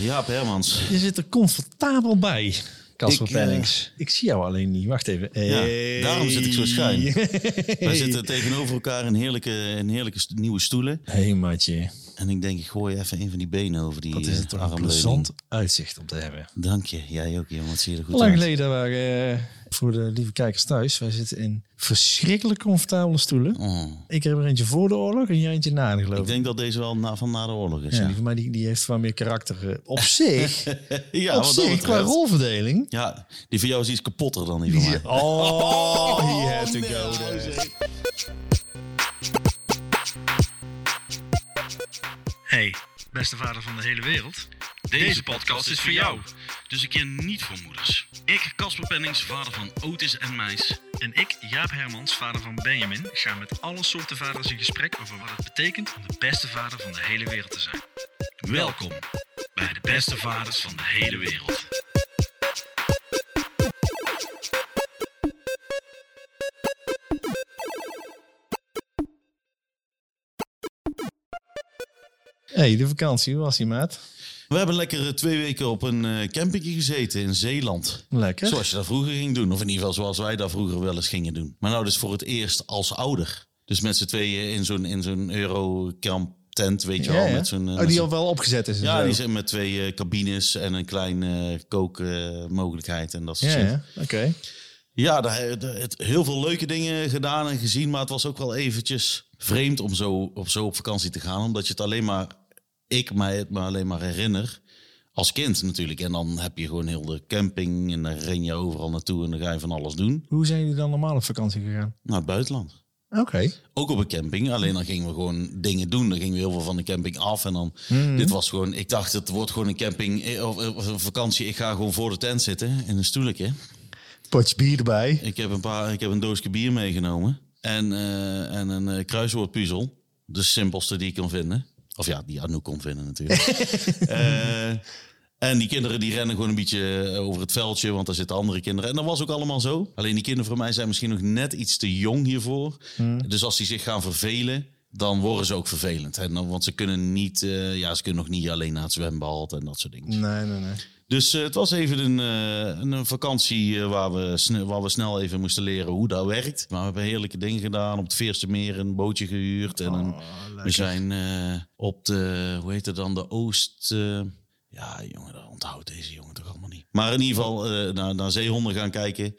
Ja, Hermans. Je zit er comfortabel bij, Casper eh, Pennings. Ik zie jou alleen niet. Wacht even. Ja, daarom zit ik zo schuin. Wij zitten tegenover elkaar in heerlijke, in heerlijke nieuwe stoelen. hey, matje. En ik denk, ik gooi even een van die benen over die Wat is het toch eh, een plezant uitzicht om te hebben. Dank je. Jij ook, jongen. Wat zie je er goed Lang uit. geleden waren eh, voor de lieve kijkers thuis. Wij zitten in verschrikkelijk comfortabele stoelen. Oh. Ik heb er eentje voor de oorlog en jij eentje na de geloof Ik denk dat deze wel na, van na de oorlog is. Ja, die van mij die, die heeft wat meer karakter. eh, Op zich, ja op dat zich qua rolverdeling. Ja, die van jou is iets kapotter dan die van mij. Oh, to nee, go Hey, beste vader van de hele wereld. Deze podcast is voor jou. Dus een keer niet voor moeders. Ik, Casper Pennings, vader van Otis en Meis. En ik, Jaap Hermans, vader van Benjamin, ga met alle soorten vaders in gesprek over wat het betekent om de beste vader van de hele wereld te zijn. Welkom bij de beste vaders van de hele wereld. Hey, de vakantie, hoe was die maat? We hebben lekker eh, twee weken op een eh campingje gezeten in Zeeland. Lekker. Zoals je dat vroeger ging doen. Of in ieder geval zoals wij dat vroeger wel eens gingen doen. Maar nou dus voor het eerst als ouder. Dus met z'n tweeën in zo'n, in zo'n Eurocamp tent, weet je Ja, wel. ja. Met zo'n, eh, oh, die al wel opgezet is. ja, zo. die zijn met twee cabines en een klein eh kookmogelijkheid en dat soort Ja, shit. ja. oké. Ja, daar, daar- het, heel veel leuke dingen gedaan en gezien. Maar het was ook wel eventjes vreemd om zo op, zo op vakantie te gaan. Omdat je het alleen maar, ik mij het maar alleen maar herinner. Als kind natuurlijk. En dan heb je gewoon heel de camping. En dan ren je overal naartoe en dan ga je van alles doen. Hoe zijn jullie dan normaal op vakantie gegaan? Naar het buitenland. Oké. Ook op een camping. Alleen dan gingen we gewoon dingen doen. Dan gingen we heel veel van de camping af. En dan, dit was gewoon, ik dacht het wordt gewoon een camping eh, of, of een vakantie. Ik ga gewoon voor de tent zitten in een stoeletje. Potje bier erbij. Ik heb een, paar, ik heb een doosje bier meegenomen. En, eh, en een eh, kruiswoordpuzzel. De simpelste die ik kon vinden. Of ja, die Anouk kon vinden natuurlijk. Eh, en die kinderen die rennen gewoon een beetje eh, over het veldje, want daar zitten andere kinderen. En dat was ook allemaal zo. Alleen die kinderen van mij zijn misschien nog net iets te jong hiervoor. Dus als die zich gaan vervelen, dan worden ze ook vervelend. Want ze kunnen niet, eh, ja, ze kunnen nog niet alleen naar het zwembad en dat soort dingen. Nee, nee, nee. Dus eh, het was even een, eh, een vakantie eh, waar, we snel, waar we snel even moesten leren hoe dat werkt. Maar we hebben heerlijke dingen gedaan. Op het Veerste Meer een bootje gehuurd. En een, we zijn op de, hoe heet het dan, de Oost... ja, jongen, dat onthoudt deze jongen toch allemaal niet. Maar in ieder geval naar, naar zeehonden gaan kijken.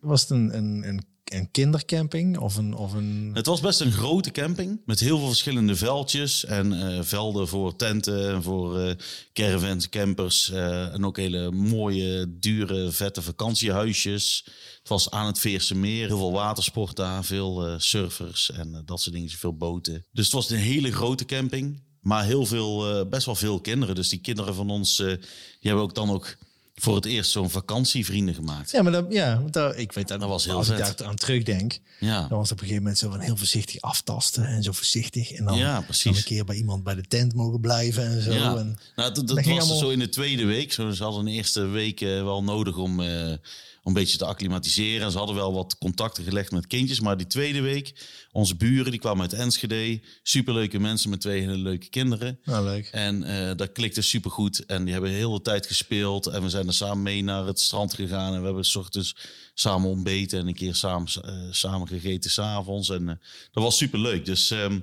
Was het een, een, een, een kindercamping of een... Of een... Het was best een grote camping met heel veel verschillende veldjes en eh, velden voor tenten en voor eh caravans, campers eh, en ook hele mooie, dure, vette vakantiehuisjes. Het was aan het Veerse Meer, heel veel watersport daar, veel surfers en dat soort dingen, veel boten. Dus het was een hele grote camping, maar heel veel, best wel veel kinderen. Dus die kinderen van ons, die hebben ook dan ook voor het eerst zo'n vakantievrienden gemaakt. Ja, maar dat, ja, dat, ik weet dat, Dat was heel als ik daar aan terugdenk, Ja. dan was het op een gegeven moment zo van heel voorzichtig aftasten en zo voorzichtig. En dan, Ja, dan een keer bij iemand bij de tent mogen blijven en zo. Ja, En, nou, dat, was allemaal- zo in de tweede week. Zo, ze hadden de eerste week eh, wel nodig om, eh, om een beetje te acclimatiseren. En ze hadden wel wat contacten gelegd met kindjes. Maar die tweede week, onze buren, die kwamen uit Enschede. Superleuke mensen met twee hele leuke kinderen. nou, leuk. En eh, dat klikte supergoed. En die hebben heel de tijd gespeeld. En we zijn er samen mee naar het strand gegaan. En we hebben ochtends samen ontbeten. En een keer samen, eh, samen gegeten s'avonds. En eh, dat was superleuk. Dus, ehm,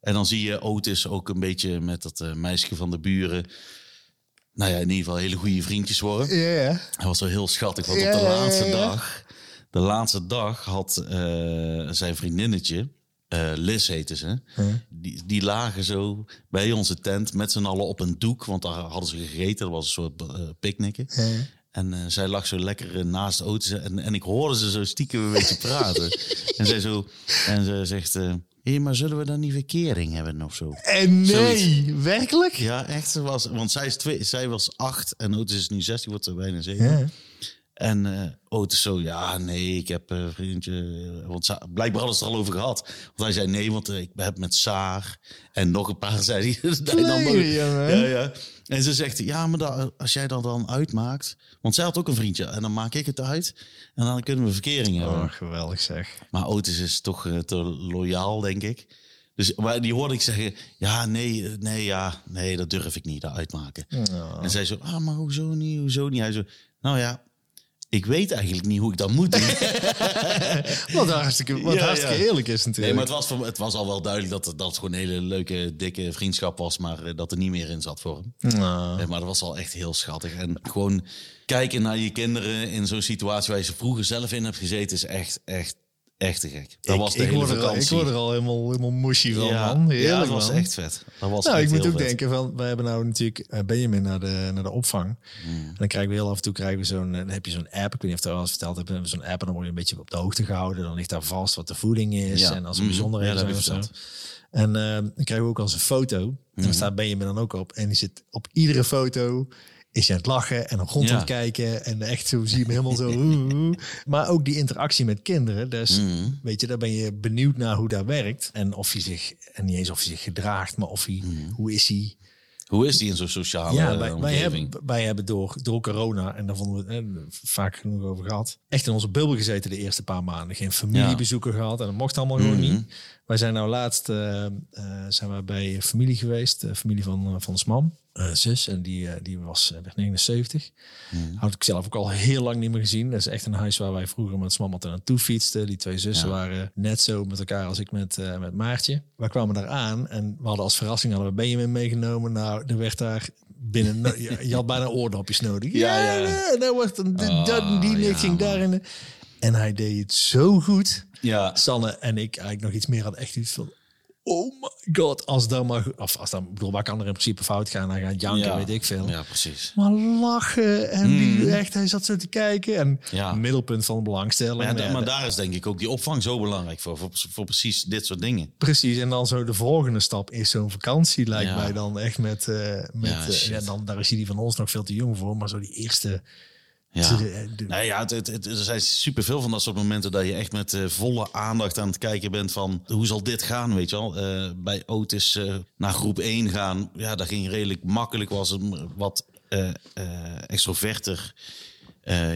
en dan zie je Otis ook een beetje met dat meisje van de buren. Nou ja, in ieder geval hele goede vriendjes worden. Ja, ja. Hij was wel heel schattig. Want op de laatste dag... De laatste dag had eh, zijn vriendinnetje... eh Liz heette ze. Die, die lagen zo bij onze tent met z'n allen op een doek. Want daar hadden ze gegeten. Dat was een soort eh picknicken. En zij lag zo lekker naast Otis. En, en ik hoorde ze zo stiekem een beetje praten. en, zij zo, en ze zegt... Hé, maar zullen we dan niet verkering hebben of zo? En nee, werkelijk? Ja, echt. Ze was, want zij, is twee, zij was acht en Otis is nu 16, wordt er bijna zeven. Ja. En eh Otis zo, ja, nee, ik heb eh, een vriendje. Want Sa- blijkbaar hadden ze het er al over gehad. Want hij zei nee, want eh, ik heb met Saar en nog een paar, zei hij. Dat jongen. ja, ja. En ze zegt, ja, maar da- als jij dat dan uitmaakt... Want zij had ook een vriendje en dan maak ik het uit. En dan kunnen we verkering hebben. Oh, geweldig zeg. Maar Otis is toch eh, te loyaal, denk ik. Dus maar die hoorde ik zeggen, ja, nee, eh, nee, ja, nee, dat durf ik niet dat uitmaken. En zij zo, ah, maar hoezo niet, hoezo niet? Hij zo, nou ja, ik weet eigenlijk niet hoe ik dat moet doen. Wat hartstikke, wat Ja, hartstikke ja. eerlijk is nee, natuurlijk. maar het was, voor, het was al wel duidelijk dat het, dat het gewoon een hele leuke, dikke vriendschap was, maar eh, dat er niet meer in zat voor hem. Nou, maar dat was al echt heel schattig. En gewoon kijken naar je kinderen in zo'n situatie waar je ze vroeger zelf in hebt gezeten, is echt, echt, echt te gek. Dat ik, was de ik, hele word er, al- ik word er al helemaal, helemaal mushy van, ja, man. ja, dat was man. echt vet. Dat was Nou, ik moet ook vet. denken van, we hebben nou natuurlijk eh, Benjamin naar de, naar de opvang. Mm. En dan krijgen we heel af en toe krijgen we zo'n, eh, dan heb je zo'n app. Ik weet niet of ik dat al eens verteld heb. We zo'n app en dan word je een beetje op de hoogte gehouden. Dan ligt daar vast wat de voeding is Ja. en als er Mhm. bijzonderheden Ja, dat zijn heb of je zo. En eh, dan krijgen we ook als een foto. En daar staat Benjamin dan ook op. En die zit op iedere foto is je aan het lachen en dan rond aan het kijken. En echt zo zie je hem helemaal zo. Maar ook die interactie met kinderen. Dus Mhm. weet je, daar ben je benieuwd naar hoe dat werkt. En of hij zich, en niet eens of hij zich gedraagt, maar of hij, Mhm. hoe is hij Hoe is die in zo'n sociale ja, wij, hebben, wij hebben door, door corona, en daar vonden we het eh, vaak genoeg over gehad, echt in onze bubbel gezeten de eerste paar maanden. Geen familiebezoeken gehad en dat mocht allemaal gewoon Mhm. niet. Wij zijn nou laatst eh, eh, zijn we bij familie geweest, familie van, van ons mam, zus, en die, eh, die was eh, werd 79. Mhm. Had ik zelf ook al heel lang niet meer gezien. Dat is echt een huis waar wij vroeger met ons mam altijd naartoe fietsten. Die twee zussen Ja. waren net zo met elkaar als ik met, eh, met Maartje. Wij kwamen daar aan en we hadden als verrassing hadden we Benjamin meegenomen. Nou, er werd daar binnen, je, je had bijna oordopjes nodig. Ja, ja. Een, Oh, dat, die ja, ging daarin. En hij deed het zo goed. Ja, Sanne en ik eigenlijk nog iets meer hadden echt iets van... Oh my god, als dat maar... Of als. Ik bedoel, waar kan er in principe fout gaan? Hij gaat janken, ja. weet ik veel. Ja, precies. Maar lachen en die echt, hij zat zo te kijken en Ja. middelpunt van belangstelling. Maar, ja, Maar daar is denk ik ook die opvang zo belangrijk voor, voor, voor precies dit soort dingen. Precies, en dan zo de volgende stap is zo'n vakantie, lijkt mij dan echt met, eh met Ja, eh, ja, dan daar is hij die van ons nog veel te jong voor, maar zo die eerste. Ja. Nou ja, het, het, het- er zijn superveel van dat soort momenten dat je echt met eh, volle aandacht aan het kijken bent van hoe zal dit gaan, weet je wel. Eh, bij Otis eh, naar groep 1 gaan, ja, dat ging redelijk makkelijk. Was een wat extroverter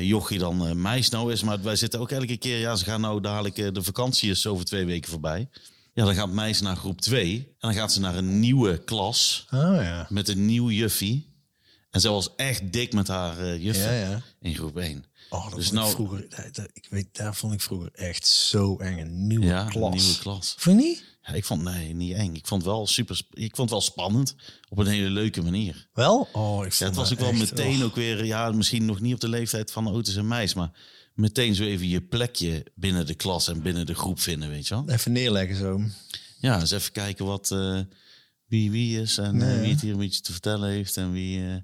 jochie dan meis nou is. Maar wij zitten ook elke keer, ja, ze gaan nou dadelijk, de vakantie is over twee weken voorbij. Ja, dan gaat meis naar groep 2 en dan gaat ze naar een nieuwe klas Oh ja. met een nieuw juffie. En zij was echt dik met haar eh juffie Ja, ja. in groep 1. Oh, dat Dus nou- ik vroeger, ik weet, daar vond ik vroeger echt zo eng. Een nieuwe Ja, klas. een nieuwe klas. Vond je niet? Ja, ik vond nee, niet eng. Ik vond wel super. Ik vond wel spannend op een hele leuke manier. Wel? Oh, ik vond Ja, het was ook wel meteen oh. ook weer, ja, misschien nog niet op de leeftijd van Otis en Meis, maar meteen zo even je plekje binnen de klas en binnen de groep vinden, weet je wel? Even neerleggen zo. Ja, eens even kijken wat eh, wie wie is en eh, Nee, wie het hier een beetje te vertellen heeft en wie eh,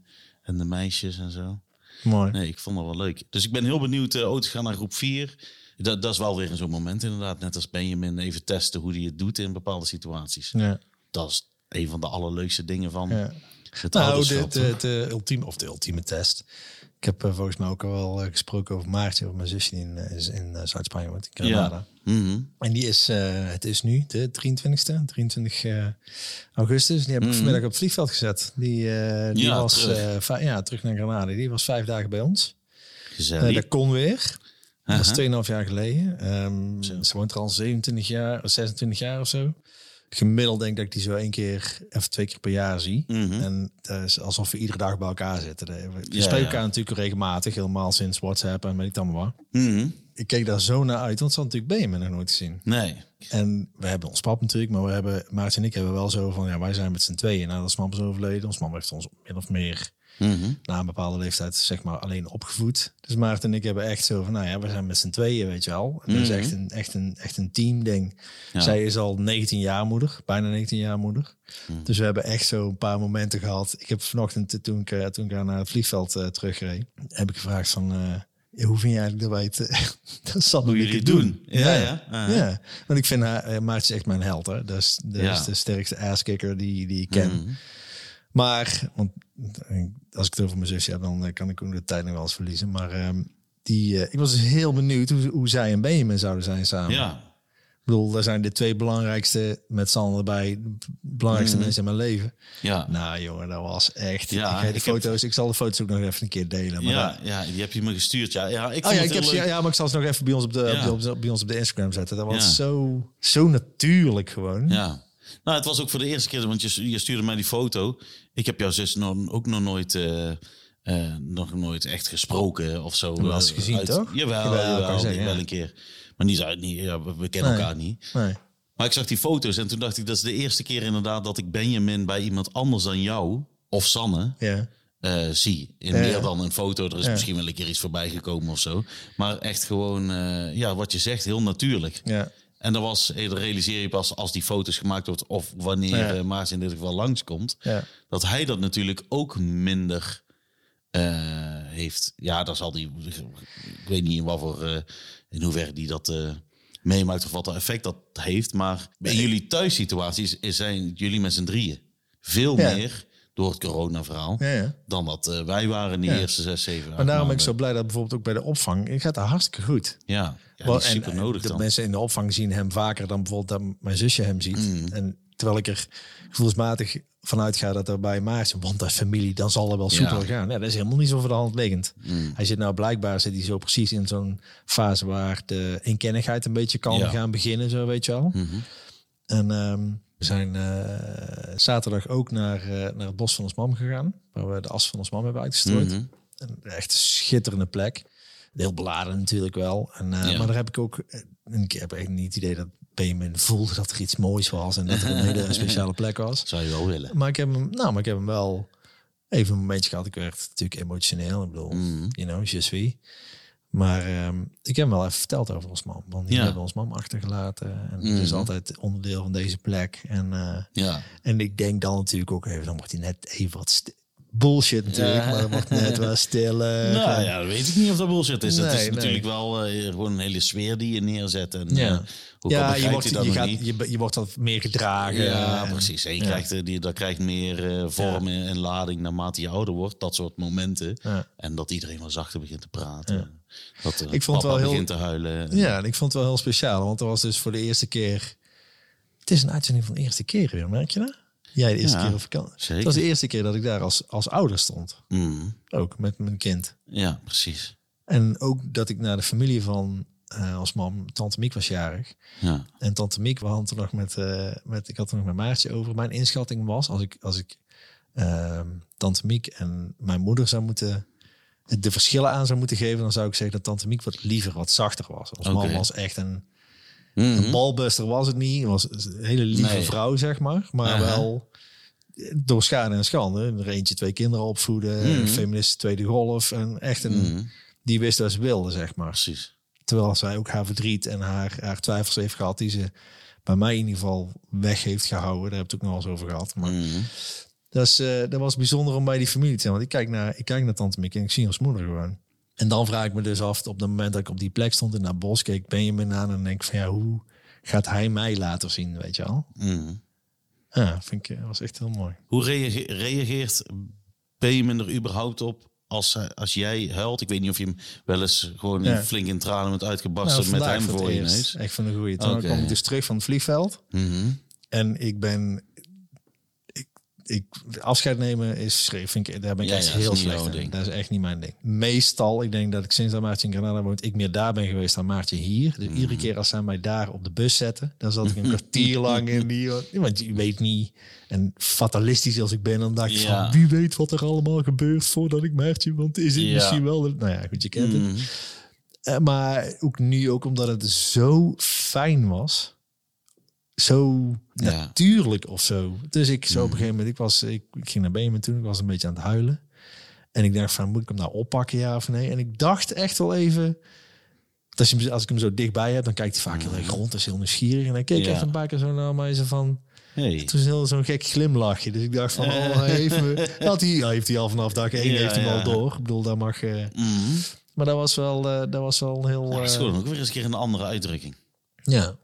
en de meisjes en zo. Mooi. Nee, ik vond dat wel leuk. Dus ik ben heel benieuwd. Uh, Otis gaat naar groep 4. Dat, dat is wel weer zo'n moment inderdaad. Net als Benjamin even testen hoe hij het doet in bepaalde situaties. Ja. Dat is een van de allerleukste dingen van Ja. het Nou, ouderschap. de, de, de ultieme, of de ultieme test. Ik heb eh, volgens mij ook al wel eh, gesproken over Maartje, over mijn zusje die in, eh, is in Zuid-Spanje woont, in Granada. ja. Mhm. En die is, het is nu de 23ste, 23 eh, augustus. Die heb ik vanmiddag op het vliegveld gezet. Die, die. Ja, was terug. ja, terug naar Granada. Die was vijf dagen bij ons. Gezellig. Dat kon weer. Dat was Aha. 2,5 jaar geleden. Ehm, ze woont er al 27 jaar, 26 jaar of zo. Gemiddeld denk ik dat ik die zo één keer, even twee keer per jaar zie. Mhm. En dat is alsof we iedere dag bij elkaar zitten. We we Ja, spreken ja. elkaar natuurlijk regelmatig, helemaal sinds WhatsApp en weet ik dan maar. Mhm. Ik keek daar zo naar uit, want ze had natuurlijk Benjamin nog nooit gezien. Nee. En we hebben ons pap natuurlijk, maar we hebben, Maarten en ik hebben wel zo van, ja, wij zijn met z'n tweeën. Nou, dat is mam is overleden. Ons mam heeft ons min of meer Mhm. na een bepaalde leeftijd zeg maar alleen opgevoed. Dus Maarten en ik hebben echt zo van, nou ja, we zijn met z'n tweeën, weet je wel. En Dat is Mhm. echt een, echt een, echt een team ding. Ja. Zij is al 19 jaar moeder, bijna 19 jaar moeder. Mhm. Dus we hebben echt zo een paar momenten gehad. Ik heb vanochtend, eh, toen ik, eh, toen ik naar het vliegveld eh, terugreed, heb ik gevraagd van, ja, hoe vind je eigenlijk dat wij het, dat Sanne Hoe jullie het doen? doen. Ja, ja. Ja. Want ik vind haar, Maartje is echt mijn held, hè. Dat is, dat Ja. is de sterkste asskicker die, die ik ken. Maar, want eh, als ik het over mijn zusje heb, dan eh, kan ik ook de tijd nog wel eens verliezen. Maar ehm, die, eh, ik was dus heel benieuwd hoe, hoe zij en Benjamin zouden zijn samen. Ja. Ik bedoel, daar zijn de twee belangrijkste, met Sander erbij, de belangrijkste mensen in mijn leven. Ja. Nou jongen, dat was echt... Ja, ik, de ik heb- foto's, ik zal de foto's ook nog even een keer delen. Maar Ja, ja, die heb je me gestuurd. Ja, ja ik Oh ja, ik heb leuk. ja, maar ik zal ze nog even bij ons op de, Ja. op de, op de- bij ons op de Instagram zetten. Dat was Ja. zo, zo natuurlijk gewoon. Ja. Nou, het was ook voor de eerste keer, want je, je stuurde mij die foto. Ik heb jouw zus nog, ook nog nooit, eh, eh, nog nooit echt gesproken of zo. Wel eens eh, gezien, uit- toch? Jawel, Jawel, zeggen, wel ja. een keer. Maar niet uit, niet, ja, we, kennen Nee. elkaar niet. Nee. Maar ik zag die foto's en toen dacht ik, dat is de eerste keer inderdaad dat ik Benjamin bij iemand anders dan jou of Sanne Ja. zie. In Ja, meer dan een foto. Er is misschien wel een keer iets voorbij gekomen of zo. Maar echt gewoon, ja, wat je zegt, heel natuurlijk. Ja. En dan was, eh, dat realiseer je pas als die foto's gemaakt wordt of wanneer Ja. eh, Maas in dit geval langskomt. Ja. Dat hij dat natuurlijk ook minder eh, heeft. Ja, daar zal die, ik weet niet in wat voor, in hoeverre die dat meemaakt of wat voor effect dat heeft. Maar in jullie thuissituaties is- zijn jullie met z'n drieën veel Ja. meer door het corona-verhaal Ja, ja. dan dat eh, wij waren die Ja. eerste zes, zeven. Maar daarom ben ik zo blij dat bijvoorbeeld ook bij de opvang, het gaat daar hartstikke goed. Ja, Wel, super en, nodig de dan. mensen in de opvang zien hem vaker dan bijvoorbeeld dat mijn zusje hem ziet. Mm. En terwijl ik er gevoelsmatig vanuit ga dat er bij Maartje, want dat is familie, dan zal er wel soepel. Mm. gaan. Ja, dat is helemaal niet zo voor de hand liggend. Hij zit nou blijkbaar zit hij zo precies in zo'n fase waar de inkennigheid een beetje kan gaan beginnen, zo weet je wel. Mhm. En ehm, we zijn eh, zaterdag ook naar, eh, naar het bos van ons mam gegaan, waar we de as van ons mam hebben uitgestrooid. Mhm. Een echt schitterende plek. Heel beladen natuurlijk wel. En, eh, Ja. Maar daar heb ik ook... Ik heb echt niet het idee dat Benjamin voelde dat er iets moois was. En dat er een hele speciale plek was. Zou je wel willen. Maar ik heb hem, nou, maar ik heb hem wel even een momentje gehad. Ik werd natuurlijk emotioneel. Ik bedoel, Mhm. you know, je suis. Maar ehm, ik heb hem wel even verteld over ons mam. Want die Ja. hebben ons mam achtergelaten. En Mhm. het is altijd onderdeel van deze plek. En, eh, Ja. en ik denk dan natuurlijk ook even, dan wordt hij net even wat bullshit natuurlijk. Ja. Maar dan wordt net wel stil. Nou gaan. ja, dat weet ik niet of dat bullshit is. het Nee, is nee. natuurlijk wel eh, gewoon een hele sfeer die je neerzet. En, Ja. ja, je wordt, dat je, gaat, je, je wordt meer gedragen. Ja, En- precies. En je ja. krijgt, eh, die, dat krijgt meer eh, vorm en lading naarmate je ouder wordt. Dat soort momenten. En dat iedereen wel zachter begint te praten. Dat eh, Ik vond het wel heel- begint te huilen. Ja, en ik vond het wel heel speciaal. Want er was dus voor de eerste keer... Het is een uitzending van de eerste keer weer, merk je dat? Jij de eerste Ja, keer op vakantie. zeker. Het was de eerste keer dat ik daar als, als ouder stond. Mm, Ook met mijn kind. ja, precies. En ook dat ik naar de familie van eh als mam, tante Miek was jarig. Ja. En tante Miek, we hadden het nog met, eh, met, ik had er nog met Maartje over. Mijn inschatting was, als ik, als ik ehm, tante Miek en mijn moeder zou moeten, de verschillen aan zou moeten geven, dan zou ik zeggen dat tante Miek wat liever, wat zachter was. Ons mam was echt een, Mhm. een balbuster was het niet. Was een hele lieve Nee. vrouw, zeg maar. Maar wel door schade en schande. Er eentje twee kinderen opvoeden, Mhm. feminist tweede golf. En echt een, Mhm. die wist wat ze wilde, zeg maar. Precies. Terwijl zij ook haar verdriet en haar, haar twijfels heeft gehad, die ze bij mij in ieder geval weg heeft gehouden. Daar heb ik het ook nog wel eens over gehad. Maar Mhm. Dat, is, eh, dat was bijzonder om bij die familie te zijn. Want ik kijk naar, ik kijk naar tante Mieke en ik zie ons moeder gewoon. En dan vraag ik me dus af, op het moment dat ik op die plek stond in dat bos, keek Benjamin aan en denk van ja, hoe gaat hij mij later zien, weet je wel? Mhm. Ja, vind ik, eh, was echt heel mooi. Hoe reage- reageert Benjamin er überhaupt op als, hij- als jij huilt? Ik weet niet of je hem wel eens gewoon Ja. flink in tranen bent uitgebarsten met Nou, vandaag hem voor je neus. Echt van een goede. Toen Oké. kwam ik dus terug van het vliegveld. Mhm. En ik ben. Ik, afscheid nemen is vind ik, daar ben ik Ja, echt ja, heel slecht in. Dat is echt niet mijn ding. Meestal, ik denk dat ik sinds dat Maartje in Granada woont, ik meer daar ben geweest dan Maartje hier. Dus Mhm. iedere keer als zij mij daar op de bus zetten, dan zat ik een kwartier lang in die. Want je weet niet. En fatalistisch als ik ben, dan dacht ik Ja. van wie weet wat er allemaal gebeurt voordat ik Maartje. Want is het misschien wel. de- Nou ja, goed, je kent het. Mhm. Eh, maar ook nu, ook omdat het zo fijn was. Zo Ja. natuurlijk of zo. Dus ik zo op Mm. een gegeven moment, ik, was, ik, ik ging naar Benjamin toen, ik was een beetje aan het huilen. En ik dacht van, moet ik hem nou oppakken, ja of nee? En ik dacht echt wel even... dat Als, je, als ik hem zo dichtbij heb, dan kijkt hij vaak heel erg rond. is heel nieuwsgierig. En hij keek Mm. Ja. even een paar keer zo naar mij. Zo van, Hey. het was heel zo'n gek glimlachje. Dus ik dacht van, oh, hij heeft me... Hij, hij heeft hij al vanaf dag één Ja, heeft hij hem ja. al door. Ik bedoel, daar mag... eh, Mhm. maar dat was wel, eh, dat was wel heel... Ja, dat is eh, ook weer eens een keer een andere uitdrukking. ja,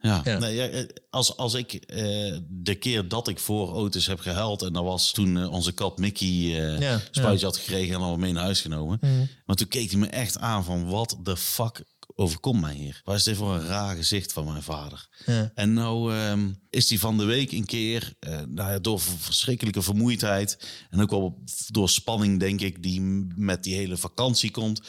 Ja, Ja. Nee, ja, eh, als, als ik eh, de keer dat ik voor Otis heb gehuild... en dat was toen eh, onze kat Mickey eh Ja, spuitje had gekregen en al mee naar huis genomen. Mhm. Maar toen keek hij me echt aan van wat de fuck overkomt mij hier? Wat is dit voor een raar gezicht van mijn vader? Ja. En nou ehm, is hij van de week een keer, eh, nou ja, door verschrikkelijke vermoeidheid en ook wel door spanning, denk ik, die met die hele vakantie komt,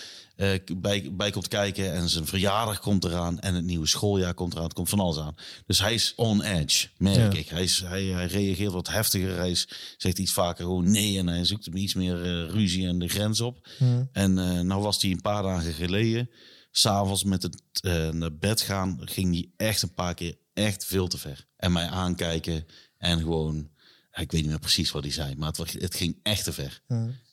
bij, bij komt kijken. En zijn verjaardag komt eraan en het nieuwe schooljaar komt eraan. Het komt van alles aan. Dus hij is on edge, merk Ja. ik. Hij, is, hij, hij reageert wat heftiger. Hij is- zegt iets vaker gewoon nee en hij zoekt hem iets meer eh, ruzie en de grens op. En eh, nou was hij een paar dagen geleden, s'avonds met het eh, naar bed gaan, ging hij echt een paar keer echt veel te ver. En mij aankijken en gewoon, ik weet niet meer precies wat hij zei, maar het ging echt te ver.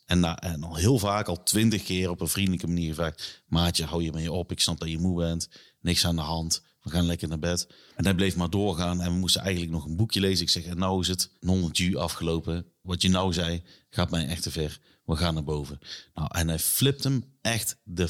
En, na, en al heel vaak, al twintig keer op een vriendelijke manier gevraagd, maatje, hou je mee op, ik snap dat je moe bent, niks aan de hand. We gaan lekker naar bed. En hij bleef maar doorgaan. En we moesten eigenlijk nog een boekje lezen. Ik zeg, en nou is het 100 uur afgelopen. Wat je nou zei, gaat mij echt te ver. We gaan naar boven. Nou, en hij flipt hem echt de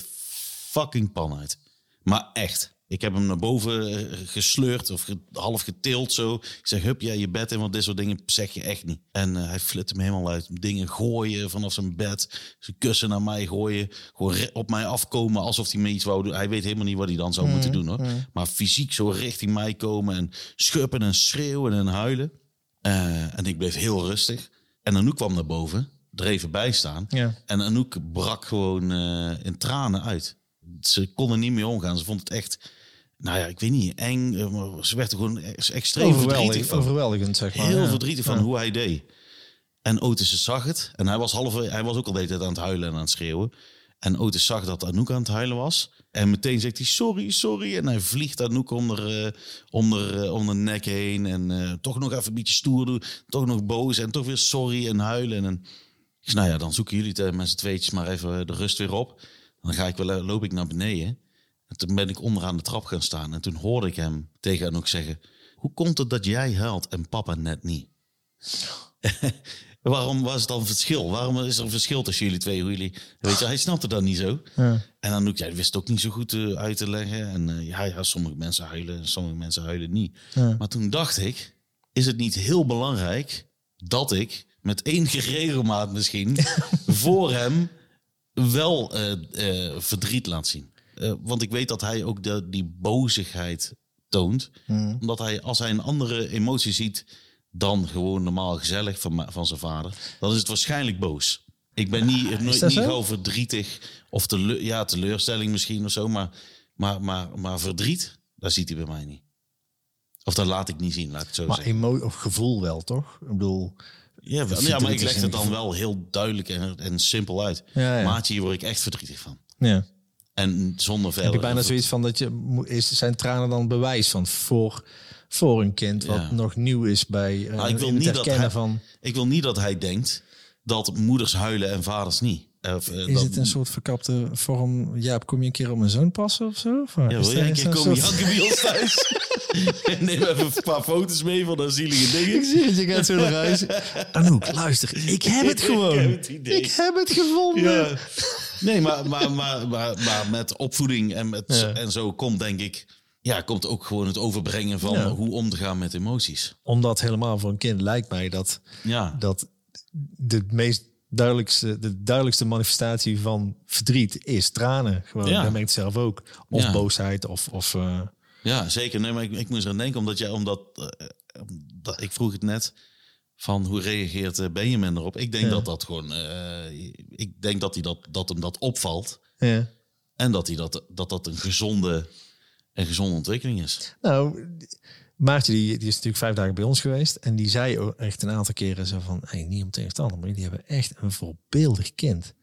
fucking pan uit. Maar echt. Ik heb hem naar boven eh, gesleurd of half getild zo. Ik zeg, hup jij je bed in, want dit soort dingen zeg je echt niet. En eh, hij flipt hem helemaal uit. Dingen gooien vanaf zijn bed. Zijn kussen naar mij gooien. Gewoon op mij afkomen alsof hij me iets wou doen. Hij weet helemaal niet wat hij dan zou moeten doen hoor. Maar fysiek zo richting mij komen en schurpen en schreeuwen en huilen. Eh, en ik bleef heel rustig. En Anouk kwam naar boven, er even bij staan. Ja. En Anouk brak gewoon in tranen uit. Ze kon er niet mee omgaan. Ze vond het echt, nou ja, ik weet niet, eng. eh, Ze werd er gewoon ex- extreem verdrietig Overweldigend, van. overweldigend, zeg maar. Heel ja. verdrietig van Ja. hoe hij deed. En Otis zag het. En hij was, half, hij was ook al de hele tijd aan het huilen en aan het schreeuwen. En Otis zag dat Anouk aan het huilen was. En meteen zegt hij sorry, sorry. En hij vliegt Anouk onder, eh, onder, eh, onder de nek heen. En toch nog even een beetje stoer doen. Toch nog boos en toch weer sorry en huilen. En ik zei, nou ja, dan zoeken jullie het, met z'n tweetjes maar even de rust weer op. Dan ga ik wel, loop ik naar beneden. En toen ben ik onderaan de trap gaan staan. En toen hoorde ik hem tegen Anouk zeggen... Hoe komt het dat jij huilt en papa net niet? Waarom was het dan verschil? Waarom is er een verschil tussen jullie twee? Hoe jullie, weet je, hij snapte dat niet zo. Ja. En Anouk, jij wist het ook niet zo goed eh, uit te leggen. En eh, ja, ja, sommige mensen huilen, sommige mensen huilen niet. Ja. Maar toen dacht ik, is het niet heel belangrijk dat ik met enige regelmaat misschien voor hem wel eh, verdriet laat zien. Eh, want ik weet dat hij ook de, die bozigheid toont. Omdat hij, als hij een andere emotie ziet dan gewoon normaal gezellig van, van zijn vader, dan is het waarschijnlijk boos. Ik ben niet, nooit, dat niet gauw verdrietig of teleur, ja, teleurstelling misschien of zo, maar, maar, maar, maar verdriet, dat ziet hij bij mij niet. Of dat laat ik niet zien, laat ik het zo Maar zeggen. of gevoel wel, toch? Ik bedoel, Ja, wel- verdriet ja, maar ik leg het dan wel heel duidelijk en, en simpel uit. Ja, ja. Maatje, hier word ik echt verdrietig van. ja. En zonder verder... heb je bijna zoiets van dat je is zijn tranen dan bewijs van voor, voor een kind wat Ja. nog nieuw is bij eh Maar ik wil niet dat hij, van Ik wil niet dat hij denkt dat moeders huilen en vaders niet. Of, eh, is dat- het een soort verkapte vorm ja kom je een keer op mijn zoon passen of zo? Of, Ja, wil jij een keer komen soort- bij ons thuis? Neem even een paar foto's mee van dat zielige dingen. Ik zie het, je gaat zo naar huis. Anouk, luister, ik heb het Ik gewoon. heb het idee. Ik heb het gevonden. Ja. Nee, maar, maar, maar, maar, met opvoeding en, met, en zo komt denk ik... Ja, komt ook gewoon het overbrengen van Ja. hoe om te gaan met emoties. Omdat helemaal voor een kind lijkt mij dat, Ja, dat de meest duidelijkste, de duidelijkste manifestatie van verdriet is tranen. Gewoon, Ja. dat merkt het zelf ook. Of Ja. boosheid of... of eh, ja zeker. Nee, maar ik, ik moest eraan denken, omdat, jij, omdat, eh, omdat ik vroeg het net van hoe reageert eh, Benjamin erop. Ik denk Ja. dat dat gewoon... eh, ik denk dat, hij dat, dat hem dat opvalt. ja. En dat hij dat, dat, dat een gezonde, een gezonde ontwikkeling is. Nou, Maartje die, die is natuurlijk vijf dagen bij ons geweest. En die zei ook echt een aantal keren zo van... Hey, niet om tegenstander, maar jullie hebben echt een voorbeeldig kind.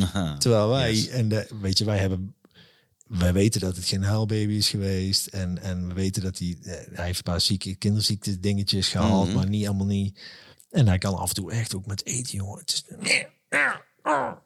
Aha. Terwijl wij, Yes. en de, weet je, wij hebben... Wij weten dat het geen huilbaby is geweest. En, en we weten dat hij... eh, Hij heeft een paar zieke kinderziekte dingetjes gehad, Mhm. maar niet allemaal niet. En hij kan af en toe echt ook met eten, jongen. Het is...